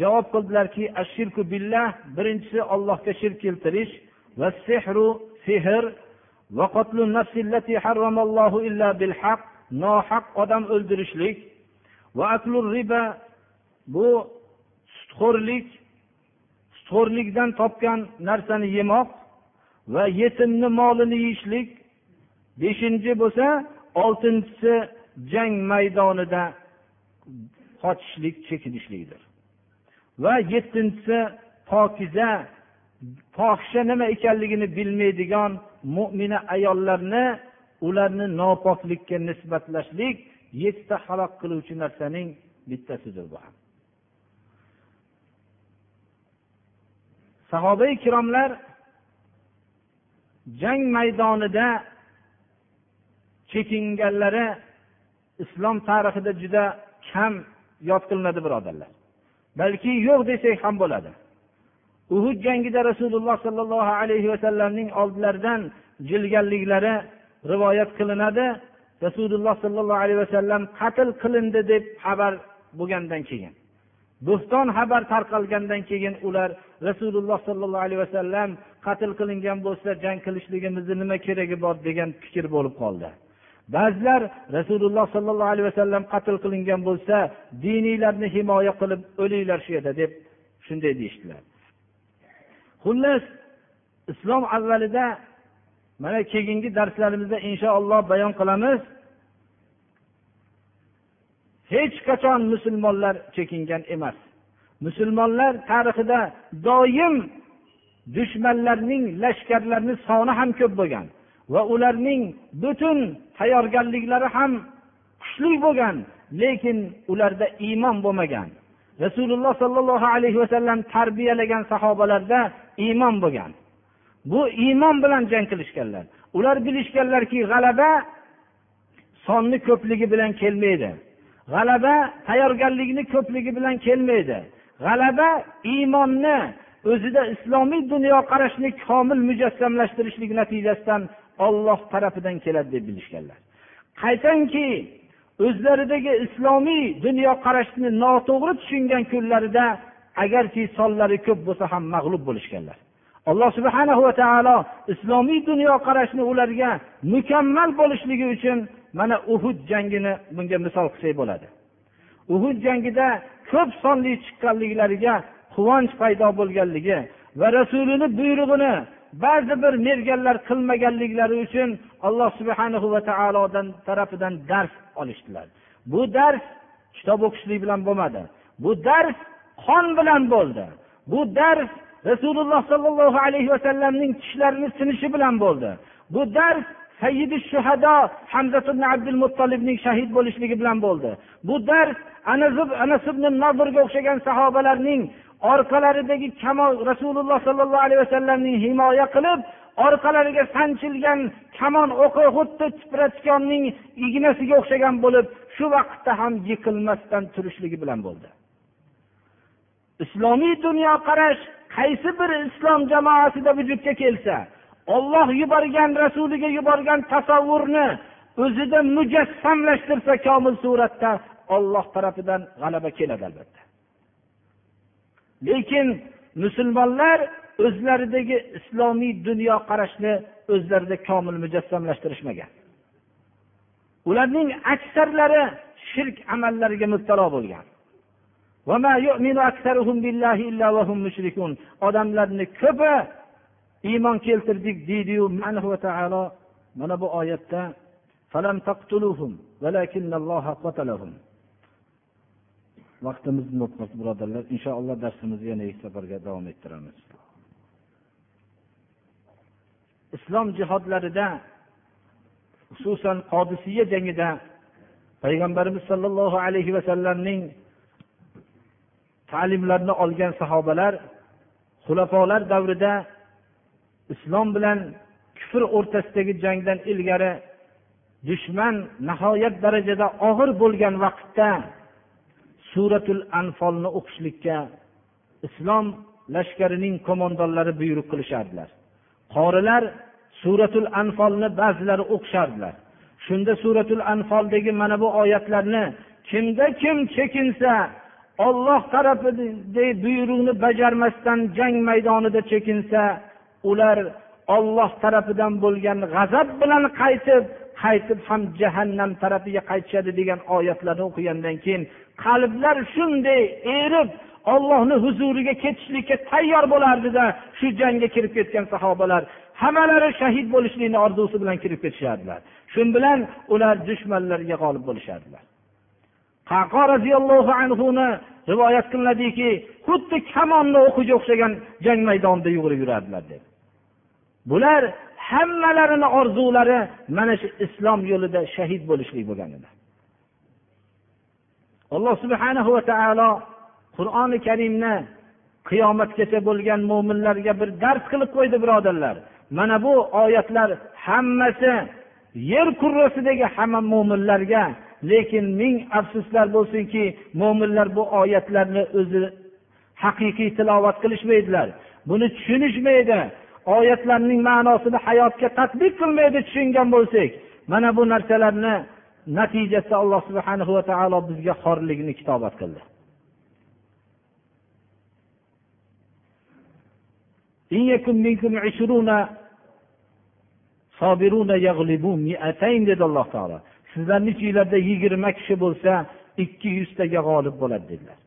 javob qildilarki ashirku billah birinchisi ollohga shirk keltirish va sehru sehr va nohaq odam o'ldirishlik va aklur riba bu sutxo'rlik sutxo'rlikdan topgan narsani yemoq va yetimni molini yeyishlik beshinchi bo'lsa oltinchisi jang maydonida qochishlik chekinishlikdir. Va yettinchisi pokiza fohisha nima ekanligini bilmaydigan mo'mina ayollarni ularni nopoklikka nisbatlashlik yettita halok qiluvchi narsaning bittasidir bu ham. Sahoba ikromlar jang maydonida chekinganlari islom tarixida juda kam yod qilinadi birodarlar. Balki yo'q desak ham bo'ladi. Uhud jangida rasululloh sollallohu alayhi vasallamning oldilaridan jilganliklari rivoyat qilinadi. Rasululloh sollallohu alayhi vasallam qatl qilindi deb xabar bo'lgandan keyin. Bo'xton xabar tarqalgandan keyin ular rasululloh sollallohu alayhi vasallam qatl qilingan bo'lsa jang qilishligimizni nima keragi bor? degan fikr bo'lib qoldi. Ba'zilar rasululloh sollallohu alayhi vasallam qatl qilingan bo'lsa diniylarni himoya qilib o'linglar shu yerda deb shunday deyishdilar. Xullas islom avvalida mana keyingi darslarimizda inshaalloh bayon qilamiz. Hech qachon musulmonlar chekingan emas. Musulmonlar tarixida doim dushmanlarning lashkarlarini soni ham ko'p bo'lgan va ularning butun tayyorgarliklari ham kuchli bo'lgan lekin ularda iymon bo'lmagan. Rasululloh sollallohu alayhi vasallam tarbiyalagan sahobalarda iymon bo'lgan. Bu iymon bilan jang qilishganlar. Ular bilishganlarki g'alaba sonni ko'pligi bilan kelmaydi. G'alaba tayyorgarlikni ko'pligi bilan kelmaydi. G'alaba iymonni o'zida islomiy dunyoqarashni komil mujassamlashtirishlik natijasidan olloh tarafidan keladi deb bilishganlar. Qaytanki o'zlaridagi islomiy dunyoqarashni noto'g'ri tushungan kunlarida agarki sonlari ko'p bo'lsa ham mag'lub bo'lishganlar. Alloh subhana va taolo islomiy dunyoqarashni ularga mukammal bo'lishligi uchun mana uhud jangini bunga misol qilsak bo'ladi. Uhud jangida ko'p sonli chiqqanliklariga quvonch paydo bo'lganligi va rasulini buyrug'ini ba'zi bir merganlar qilmaganliklari uchun alloh subhana va taolodan tarafidan dars olishdilar. Bu dars kitob o'qishlik bilan bo'lmadi. Bu dars qon bilan bo'ldi. Bu dars rasululloh sollallohu alayhi vasallamning tishlarini sinishi bilan bo'ldi. Bu dars sayyidi shuhado hamzat ibn abdul muttolibning shahid bo'lishligi bilan bo'ldi. Bu dars anas ibn nozirga o'xshagan sahobalarning orqalaridagi kamon rasululloh sollallohu alayhi vasallamning himoya qilib orqalariga sanchilgan kamon o'qi xuddi tipratikonning ignasiga o'xshagan bo'lib shu vaqtda ham yiqilmasdan turishligi bilan bo'ldi. Islomiy dunyoqarash qaysi bir islom jamoasida vujudga kelsa olloh yuborgan rasuliga yuborgan tasavvurni o'zida mujassamlashtirsa komil suratda olloh tarafidan g'alaba keladi albatta. Lekin musulmonlar o'zlaridagi islomiy dunyoqarashni o'zlarida komil mujassamlashtirishmagan. Ularning aksarlari shirk amallariga mubtalo bo'lgan. Odamlarni ko'pi iymon keltirdik deydiyu mana bu oyatda vaqtimiz birodarlar inshaalloh darsimizni yana ikki safarga davom ettiramiz. Islom jihodlarida xususan qodisiya jangida payg'ambarimiz sollallohu alayhi vasallamning ta'limlarini olgan sahobalar xulafolar davrida islom bilan kufr o'rtasidagi jangdan ilgari dushman nihoyat darajada og'ir bo'lgan vaqtda suratul anfolni o'qishlikka islom lashkarining qo'mondonlari buyruq qilishardilar. Qorilar suratul anfolni ba'zilari o'qishardilar. Shunda suratul anfoldagi mana bu oyatlarni kimda kim chekinsa olloh tarafidagi buyruqni bajarmasdan jang maydonida chekinsa ular olloh tarafidan bo'lgan g'azab bilan qaytib qaytib ham jahannam tarafiga qaytishadi degan oyatlarni o'qigandan keyin qalblar shunday erib ollohni huzuriga ketishlikka tayyor bo'lardida shu jangga kirib ketgan sahobalar hammalari shahid bo'lishlikni orzusi bilan kirib ketishardilar. Shu bilan ular dushmanlarga g'olib bo'lishardilar qaqo roziyallohu anhuni rivoyat qilinadiki xuddi kamonni o'qiga o'xshagan jang maydonida yugurib yurardilar deb bular hammalarini orzulari mana shu islom yo'lida shahid bo'lishlik bo'lgan edi alloh subhanahu va taolo qur'oni karimni qiyomatgacha bo'lgan mo'minlarga bir dars qilib qo'ydi birodarlar. Mana bu oyatlar hammasi yer kurrasidagi hamma mo'minlarga lekin ming afsuslar bo'lsinki mo'minlar bu oyatlarni o'zi haqiqiy tilovat qilishmaydilar. Buni tushunishmaydi. Oyatlarning ma'nosini hayotga tadbiq qilmaydi tushungan bo'lsak mana bu narsalarni natijasida alloh subhana va taolo bizga xorlikni kitobat qildi. Dedi alloh taolo. Sizlarni ichinglarda yigirma kishi bo'lsa ikki yuztaga g'olib bo'ladi dedilar.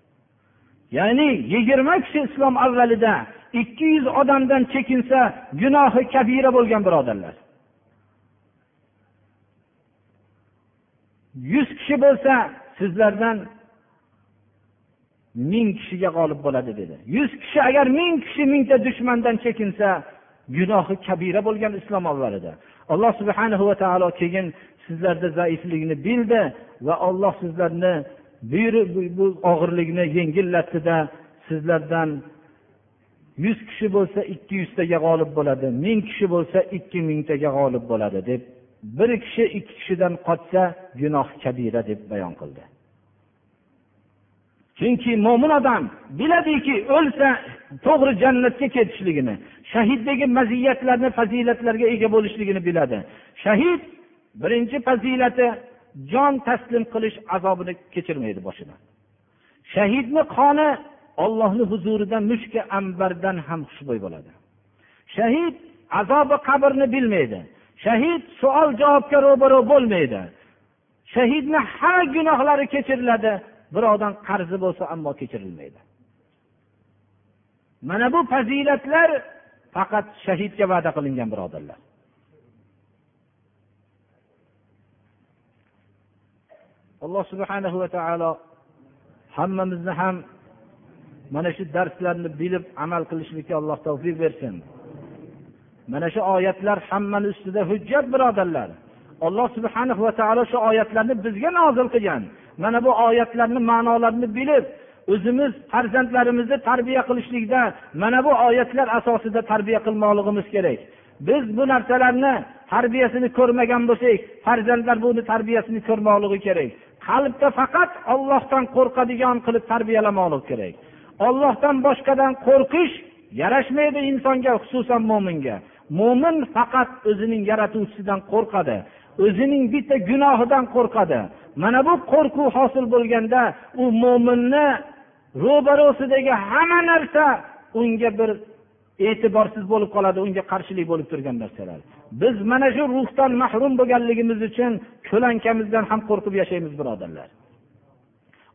Ya'ni yigirma kishi islom avvalida ikki yuz odamdan chekinsa gunohi kabira bo'lgan birodarlar. Yuz kishi bo'lsa sizlardan ming kishiga g'olib bo'ladi dedi. Yuz kishi agar ming kishi mingta dushmandan chekinsa gunohi kabira bo'lgan islom avvalida. Alloh subhanahu va taolo keyin sizlarda zaiflikni bildi va olloh sizlarni bu og'irlikni yengillatdida sizlardan yuz kishi bo'lsa ikki yuztaga g'olib bo'ladi ming kishi bo'lsa ikki mingtaga g'olib bo'ladi deb bir kishi ikki kishidan qochsa gunoh kabira deb bayon qildi. Chunki mo'min odam biladiki o'lsa to'g'ri jannatga ketishligini shahiddagi maziyatlarni fazilatlarga ega bo'lishligini biladi. Shahid birinchi fazilati jon taslim qilish azobini kechirmaydi boshidan shahidni qoni ollohni huzurida mushka ambardan ham xushbo'y bo'ladi. Shahid azobi qabrni bilmaydi. Shahid savol javobga ro'baro bo'lmaydi. Shahidni hamma gunohlari kechiriladi birovdan qarzi bo'lsa ammo kechirilmaydi. Mana bu fazilatlar faqat shahidga va'da qilingan birodarlar. Alloh subhanahu va taolo hammamizni ham mana shu darslarni bilib amal qilishlikka alloh tavfiq bersin. Mana shu oyatlar hammani ustida hujjat birodarlar. Alloh subhana va taolo shu oyatlarni bizga nozil qilgan. Mana bu oyatlarni ma'nolarini bilib o'zimiz farzandlarimizni tarbiya qilishlikda mana bu oyatlar asosida tarbiya qilmoqligimiz kerak. Biz bu narsalarni tarbiyasini ko'rmagan bo'lsak farzandlar buni tarbiyasini ko'rmoqligi kerak. Qalbda faqat ollohdan qo'rqadigan qilib tarbiyalamoqlik kerak. Ollohdan boshqadan qo'rqish yarashmaydi insonga xususan mo'minga. Mo'min faqat o'zining yaratuvchisidan qo'rqadi o'zining bitta gunohidan qo'rqadi. Mana bu qo'rquv hosil bo'lganda u mo'minni ro'barosidagi hamma narsa unga bir e'tiborsiz bo'lib qoladi unga qarshilik bo'lib turgan narsalar. Biz mana shu ruhdan mahrum bo'lganligimiz uchun ko'lankamizdan ham qo'rqib yashaymiz birodarlar.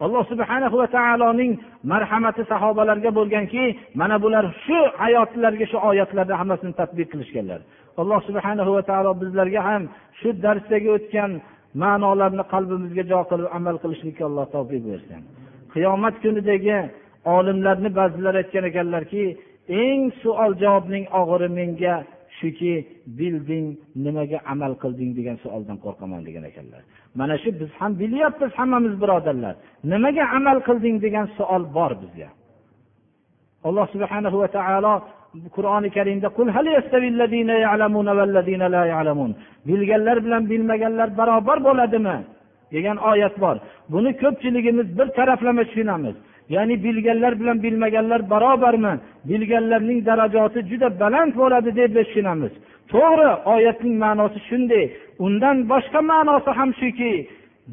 Alloh subhana va taoloning marhamati sahobalarga bo'lganki mana bular shu hayotlariga shu oyatlarni hammasini tadbiq qilishganlar. Alloh subhana va taolo bizlarga ham shu darsdagi o'tgan ma'nolarni qalbimizga jo qilib amal qilishlikka alloh tavfiq bersin. Qiyomat kunidagi olimlarni ba'zilar aytgan ekanlarki eng savol javobning og'iri menga shuki bilding nimaga amal qilding degan savoldan qo'rqaman degan ekanlar. Mana shu biz ham bilyapmiz hammamiz birodarlar. Nimaga amal qilding degan savol bor bizga. Alloh subhana va taolo qur'oni karimda bilganlar bilan bilmaganlar barobar bo'ladimi? degan oyat bor. Buni ko'pchiligimiz bir taraflama tushunamiz. Ya'ni bilganlar bilan bilmaganlar barobarmi? Bilganlarning darajasi juda baland bo'ladi deb tushunamiz. To'g'ri oyatning ma'nosi shunday. Undan boshqa ma'nosi ham shuki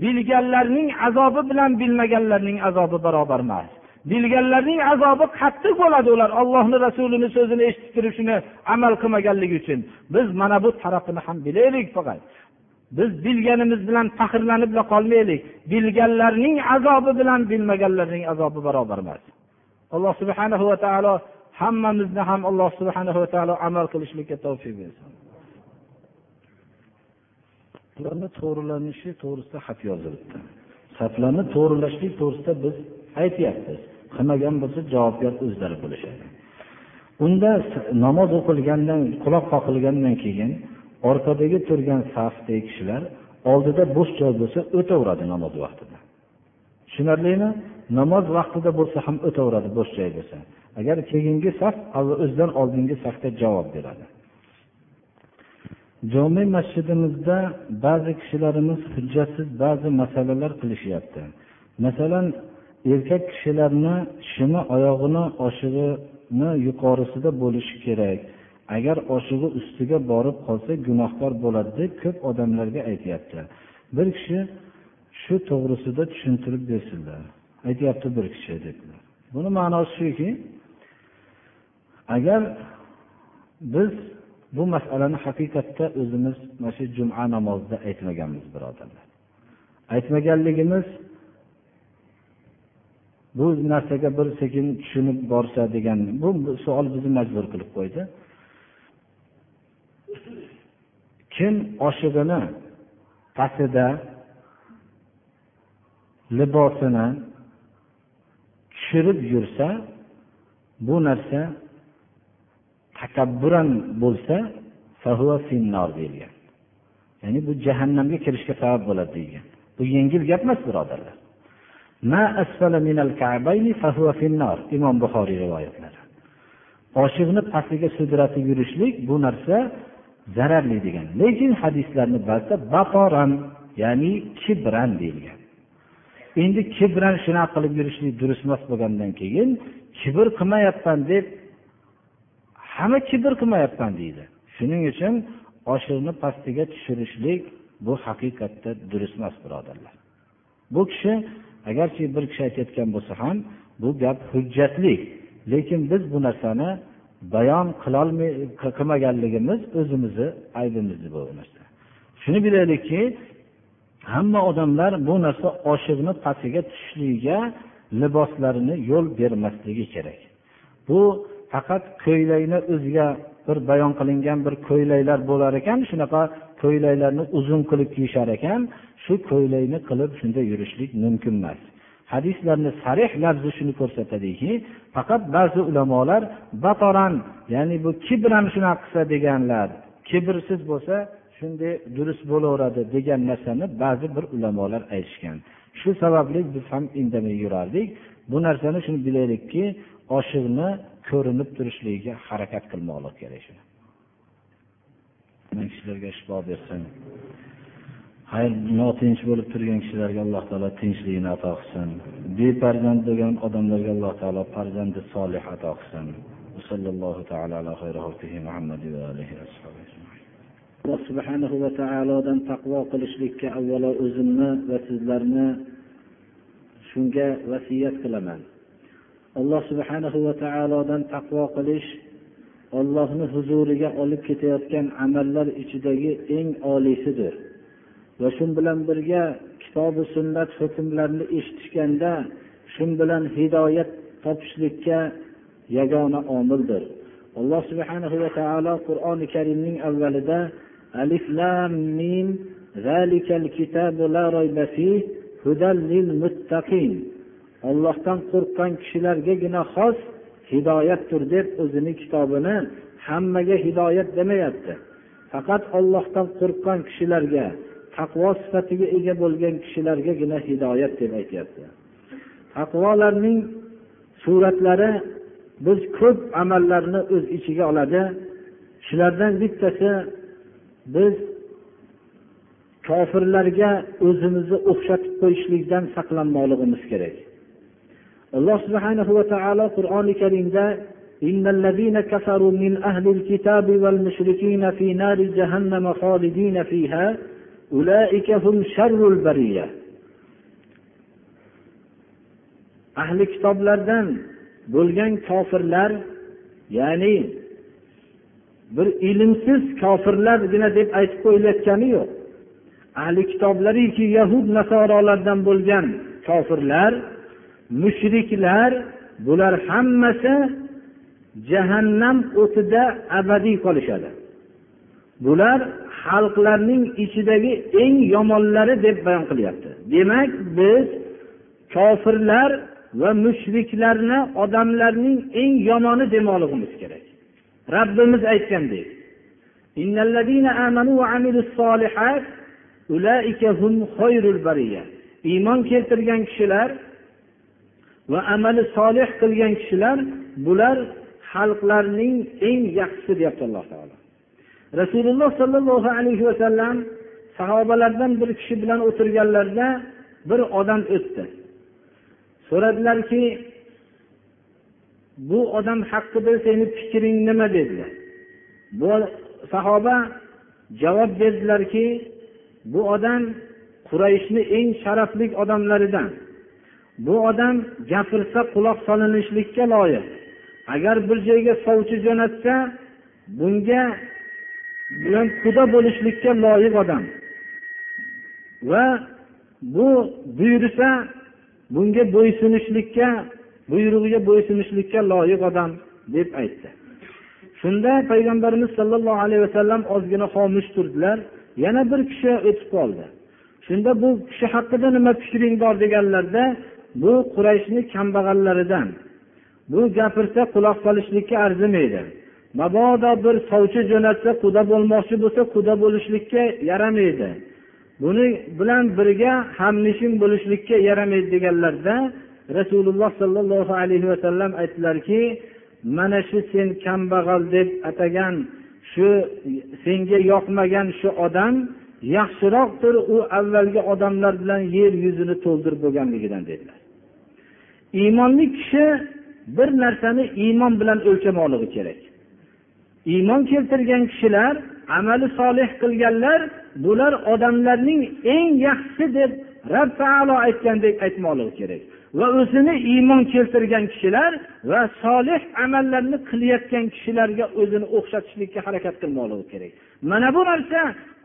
bilganlarning azobi bilan bilmaganlarning azobi barobar emas. Bilganlarning azobi qattiq bo'ladi ular ollohni rasulini so'zini eshitib turib shuni amal qilmaganligi uchun. Biz mana bu tarafini ham bilaylik faqat. Biz bilganimiz bilan faxrlanib qolmaylik. Bilganlarning azobi bilan bilmaganlarning azobi barobar emas. Alloh subhana va taolo hammamizni ham alloh subhana va taolo amal qilishlikka tavfiq bersin. Saflarni to'g'rilanishi to'g'risida xat yozilibdi. Saflarni to'g'rilashlik to'g'risida biz aytyapmiz. Qilmagan bo'lsa javobgar o'zlari bo'lishadi. Unda namoz o'qilgandan quloq qoqilgandan keyin orqadagi turgan safdagi kishilar oldida bo'sh joy bo'lsa o'taveradi namoz vaqtida. Tushunarlimi? Namoz vaqtida bo'lsa ham o'taveradi bo'sh joy bo'lsa. Agar keyingi saf o'zidan oldingi safga javob beradi. Jome masjidimizda ba'zi kishilarimiz hujjatsiz ba'zi masalalar qilishyapti. Masalan erkak kishilarni shimi oyog'ini oshig'ini yuqorisida bo'lishi kerak. Agar oshig'i ustiga borib qolsa gunohkor bo'ladi deb ko'p odamlarga aytyapti. Bir kishi shu to'g'risida tushuntirib bersinlar. Aytyapti bir kishi dedilar buni ma'nosi shuki agar biz bu masalani haqiqatda o'zimiz mana shu juma namozida aytmaganmiz birodarlar. Aytmaganligimiz bu narsaga bir sekin tushunib borsa degan bu savol bizni majbur qilib qo'ydi. Kim oshig'ini pastida libosini tushirib yursa bu narsa takabburan bo'lsa deyilgan. Ya'ni bu jahannamga kirishga sabab bo'ladi degan bu yengil gap emas birodarlar. Imom buxoriy rivoyatlari. Oshiqni pastiga sudratib yurishlik bu narsa zararli degan. Lekin hadislarni ba'zida batoran ya'ni kibran deyilgan. Endi kibran shunaqa qilib yurishlik durust emas bo'lgandan keyin kibr qilmayapman deb hamma kibr qilmayapman deydi. Shuning uchun oshiqni pastiga tushirishlik bu haqiqatda durust emas birodarlar. Bu kishi agarchi bir kishi aytayotgan bo'lsa ham bu gap hujjatli. Lekin biz bu narsani bayon qilolmay qilmaganligimiz o'zimizni aybimiz bu narsa. Shuni bilaylikki hamma odamlar bu narsa oshiqni pastiga tushishligiga liboslarini yo'l bermasligi kerak. Bu faqat ko'ylakni o'ziga bir bayon qilingan bir ko'ylaklar bo'lar ekan shunaqa ko'ylaklarni uzun qilib kiyishar ekan shu ko'ylakni qilib shunday yurishlik mumkin emas. Hadislarni sarih lafzi shuni ko'rsatadiki faqat ba'zi ulamolar batoran ya'ni bu kibran shunaqa qilsa deganlar kibrsiz bo'lsa shunday durust bo'laveradi degan narsani ba'zi bir ulamolar aytishgan. Shu sababli biz ham indamay yurardik. Bu narsani shuni bilaylikki oshiqni ko'rinib turishligiga harakat qilmoqlik kerak kishilarga shifo bersin. Hayr notinch bo'lib turgan kishilarga alloh taolo tinchligini ato qilsin. Befarzand bo'lgan odamlarga alloh taolo farzandi solih ato qilsin. Alloh subhanahu va taolodan taqvo qilishlikka avvalo o'zimni va sizlarni shunga vasiyat qilaman. Alloh subhanahu va taolodan taqvo qilish ollohni huzuriga olib ketayotgan amallar ichidagi eng oliysidir. Va shu bilan birga kitobi sunnat hukmlarini eshitishganda shu bilan hidoyat topishlikka yagona omildir. Alloh subhanahu va taolo qur'oni karimning avvalida alif lam mim zalikal kitabu la rayba fih hudal lil muttaqin ollohdan qo'rqqan kishilargagina xos hidoyatdir deb o'zini kitobini hammaga hidoyat demayapti. Faqat ollohdan qo'rqqan kishilarga taqvo sifatiga ega bo'lgan kishilargagina hidoyat deb aytyapti. Taqvolarning suratlari biz ko'p amallarni o'z ichiga oladi. Shulardan bittasi biz kofirlarga o'zimizni o'xshatib qo'yishlikdan saqlanmoqligimiz kerak. alloh subhanahu va taolo qur'oni karimda إن الذين كفروا من أهل الكتاب والمشركين في نار جهنم خالدين فيها أولئك هم شر البرية ahli kitoblardan bo'lgan kofirlar ya'ni bir ilmsiz kofirlargina deb aytib qo'yilayotgani yo'q ahli kitoblariki yahud nasorolardan bo'lgan kofirlar mushriklar bular hammasi jahannam o'tida abadiy qolishadi. Bular xalqlarning ichidagi eng yomonlari deb bayon qilyapti. Demak biz kofirlar va mushriklarni odamlarning eng yomoni demoqligimiz kerak. Rabbimiz aytgandek iymon keltirgan kishilar va amali solih qilgan kishilar bular xalqlarning eng yaxshisi deyapti alloh taolo. Rasululloh sollallohu alayhi vasallam sahobalardan bir kishi bilan o'tirganlarida bir odam o'tdi. So'radilarki bu odam haqida seni fikring nima? dedilar. Bu sahoba javob berdilarki bu odam qurayshni eng sharafli odamlaridan. Bu odam gapirsa quloq solinishlikka loyiq. Agar bir joyga sovchi jo'natsa bunga bilan quda bo'lishlikka loyiq odam. Va bu buyursa bunga bo'ysunishlikka buyrug'iga bo'ysunishlikka loyiq odam deb aytdi. Shunda payg'ambarimiz sollallohu alayhi vasallam ozgina xomush turdilar. Yana bir kishi o'tib qoldi. Shunda bu kishi haqida nima fikring bor deganlarda bu qurayshni kambag'allaridan. Bu gapirsa quloq solishlikka arzimaydi. Mabodo bir sovchi jo'natsa quda bo'lmoqchi bo'lsa quda bo'lishlikka yaramaydi. Buni bilan birga hamnishing bo'lishlikka yaramaydi deganlarda rasululloh sollallohu alayhi vasallam aytdilarki mana shu sen kambag'al deb atagan shu senga yoqmagan shu odam yaxshiroqdir u avvalgi odamlar bilan yer yuzini to'ldirib bo'lganligidan dedilar. Iymonli kishi bir narsani iymon bilan o'lchamoqligi kerak. Iymon keltirgan kishilar amali solih qilganlar bular odamlarning eng yaxshisi deb rab taolo aytgandek aytmoqligi kerak. Va o'zini iymon keltirgan kishilar va solih amallarni qilayotgan kishilarga o'zini o'xshatishlikka harakat qilmoqligi kerak. Mana bu narsa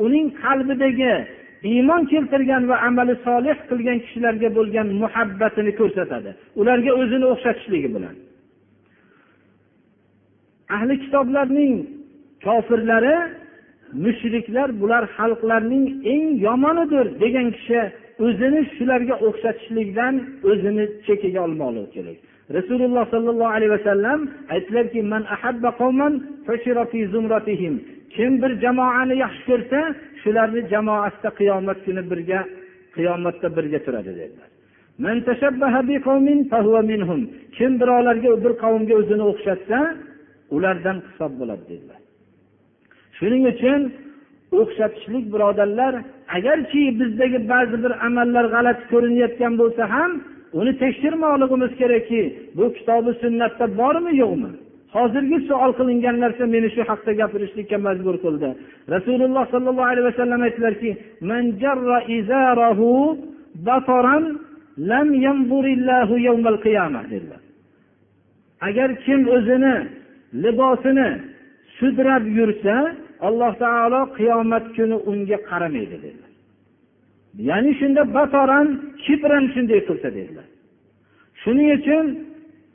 uning qalbidagi iymon keltirgan va amali solih qilgan kishilarga bo'lgan muhabbatini ko'rsatadi. Ularga o'zini o'xshatishligi bilan. Ahli kitoblarning kofirlari mushriklar bular xalqlarning eng yomonidir degan kishi o'zini shularga o'xshatishlikdan o'zini chekiga olmoqligi kerak. Rasululloh sollallohu alayhi vasallam aytdilarki kim bir jamoani yaxshi ko'rsa shularni jamoasida qiyomat kuni birga qiyomatda birga turadi dedilar. Kim birovlarga bir qavmga o'zini o'xshatsa ulardan hisob bo'ladi dedilar. Shuning uchun o'xshatishlik birodarlar agarki bizdagi ba'zi bir amallar g'alati ko'rinayotgan bo'lsa ham uni tekshirmoqligimiz kerakki bu kitobi sunnatda bormi yo'qmi? Hozirgi savol qilingan narsa meni shu haqda gapirishlikka majbur qildi. Rasululloh sollallohu alayhi vasallam aytdilarki agar kim o'zini libosini sudrab yursa alloh taolo qiyomat kuni unga qaramaydi dedilar. Ya'ni shunda batoran kibran shunday qilsa dedilar. Shuning uchun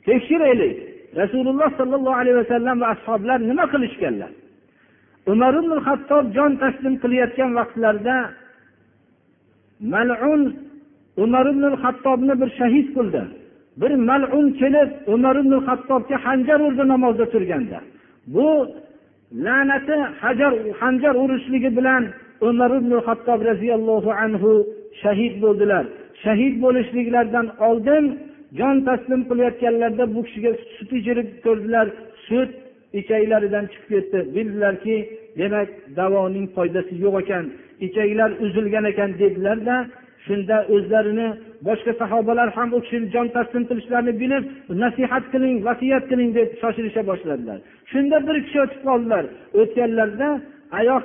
tekshiraylik. Rasululloh sollallohu alayhi vasallam va ashoblar nima qilishganlar? Umar ibn hattob jon taslim qilayotgan vaqtlarida malun umar ibn hattobni bir shahid qildi. Bir malun kelib umar ibn hattobga hanjar urdi namozda turganda. Bu la'nati hajar hanjar urishligi bilan umar ibn hattob roziyallohu anhu shahid bo'ldilar. Shahid bo'lishliklaridan oldin jon taslim qilayotganlarida bu kishiga sut ichirib ko'rdilar. Sut ichaklaridan chiqib ketdi. Bildilarki demak davoning foydasi yo'q ekan. Ichaklar uzilgan ekan dedilarda shunda o'zlarini boshqa sahobalar ham u kishini jon taslim qilishlarini bilib nasihat qiling vasiyat qiling deb shoshilisha boshladilar. Shunda bir kishi o'tib qoldilar. O'tganlarida oyoq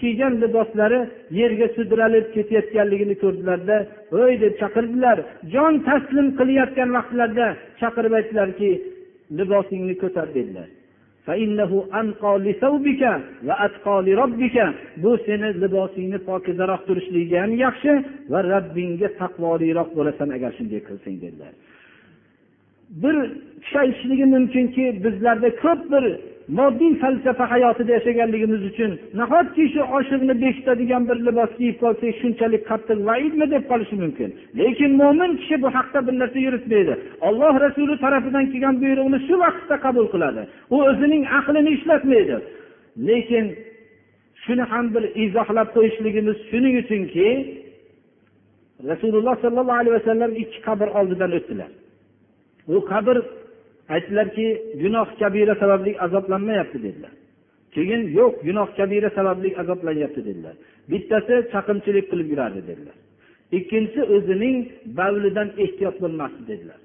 kiygan liboslari yerga sudralib ketayotganligini ko'rdilarda voy deb chaqirdilar. Jon taslim qilayotgan vaqtlarida chaqirib aytdilarki libosingni ko'tar dedilar. Bu seni libosingni pokizaroq turishligiga ham yaxshi va robbingga taqvoliroq bo'lasan agar shunday qilsang dedilar. Bir kishi aytishligi mumkinki bizlarda ko'p bir moddiy falsafa hayotida yashaganligimiz uchun nahotki shu oshiqni bekitadigan bir libos kiyib qolsak shunchalik qattiq vaidmi deb qolishi mumkin? Lekin mo'min kishi bu haqda bir narsa yuritmaydi. Olloh rasuli tarafidan kelgan buyruqni shu vaqtda qabul qiladi. U o'zining aqlini ishlatmaydi. Lekin shuni ham bir izohlab qo'yishligimiz shuning uchunki rasululloh sollallohu alayhi vasallam ikki qabr oldidan o'tdilar. U qabr aytdilarki gunoh kabira sababli azoblanmayapti dedilar. Keyin yo'q gunoh kabira sababli azoblanyapti dedilar. Bittasi chaqimchilik qilib yurardi dedilar. Ikkinchisi o'zining bavlidan ehtiyot bo'lmasdi dedilar.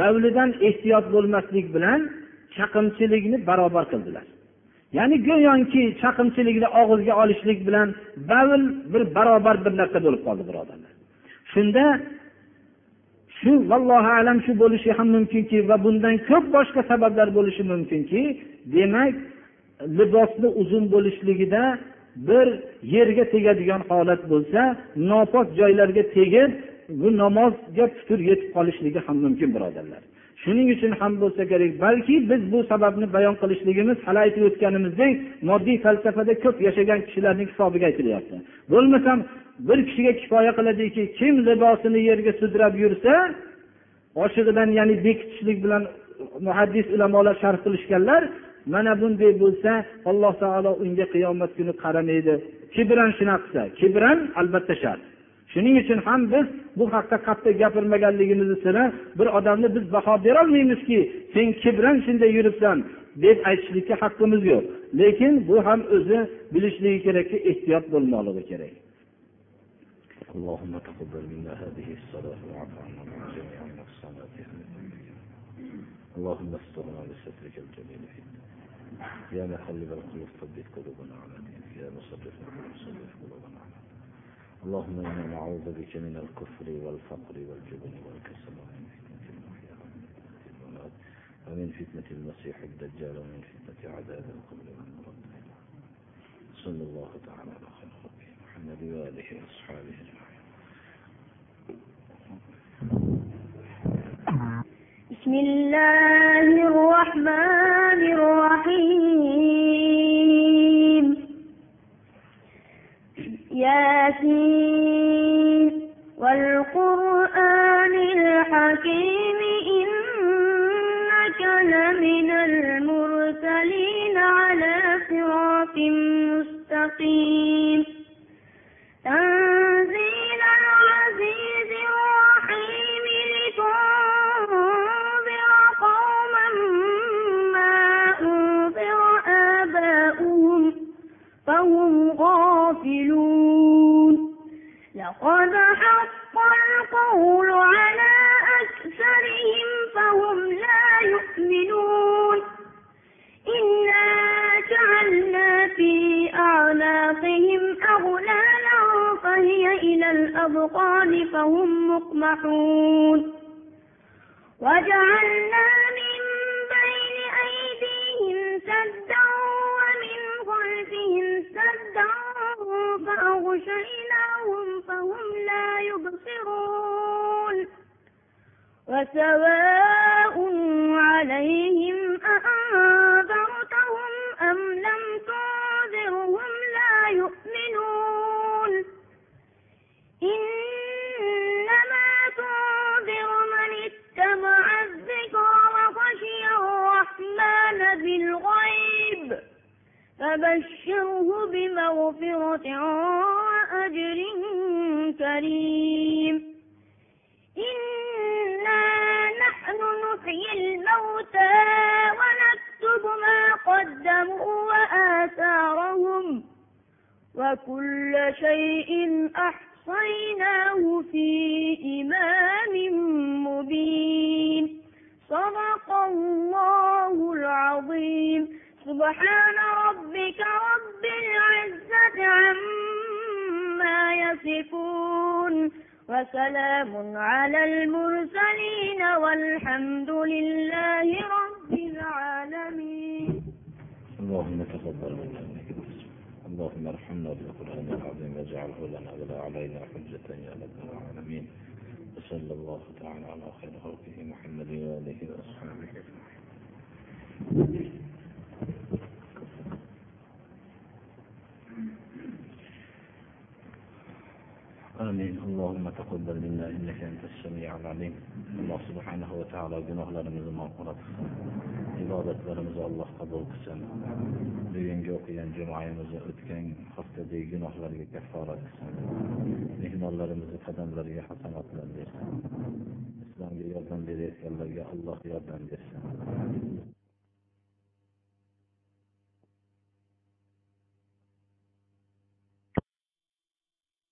Bavlidan ehtiyot bo'lmaslik bilan chaqimchilikni barobar qildilar. Ya'ni go'yoki chaqimchilikni og'izga olishlik bilan bavl bir barobar bir narsa bo'lib qoldi birodarlar. Shunda shu vallohu alam shu bo'lishi ham mumkinki va bundan ko'p boshqa sabablar bo'lishi mumkinki demak libosni uzun bo'lishligida bir yerga tegadigan holat bo'lsa nopok joylarga tegib bu namozga putur yetib qolishligi ham mumkin birodarlar. Shuning uchun ham bo'lsa kerak balki biz bu sababni bayon qilishligimiz hali aytib o'tganimizdek moddiy falsafada ko'p yashagan kishilarning hisobiga aytilyapti. Bo'lmasam bir kishiga kifoya qiladiki kim libosini yerga sudrab yursa oshig'idan ya'ni bekitishlik bilan muhaddis ulamolar sharh qilishganlar mana bunday bo'lsa alloh taolo unga qiyomat kuni qaramaydi. Kibran shunaqa qilsa kibran albatta shart. Shuning uchun ham biz bu haqda qattiq gapirmaganligimizni siri bir odamni biz baho berolmaymizki sen kibran shunday yuribsan deb aytishlikka haqqimiz yo'q. Lekin bu ham o'zi bilishligi kerakki ehtiyot bo'lmoqligi kerak. اللهم تقبل منا هذه الصلاة وعفو عنا من جميع النقصانات اللهم استرنا بسترك الجميل يا مقلب القلوب ثبت قلوبنا على دينك. يا مصرف القلوب صرف قلوبنا على اللهم إنا نعوذ بك من الكفر والفقر والجبن والكسل ومن فتنة المحيا ومن فتنة المسيح الدجال ومن فتنة عذاب القبر والمرض صلى الله تعالى على خير محمد وآله وأصحابه بسم الله الرحمن الرحيم. ياسين والقرآن الحكيم إنك لمن المرسلين على صراط مستقيم. لقد حق القول على أكثرهم فهم لا يؤمنون. إنا جعلنا في أعناقهم أغلالا فهي إلى الأذقان فهم مقمحون. وجعلنا من بين أيديهم سدا ومن خلفهم سدا فأغشيناهم فهم لا يبصرون. وسواء عليهم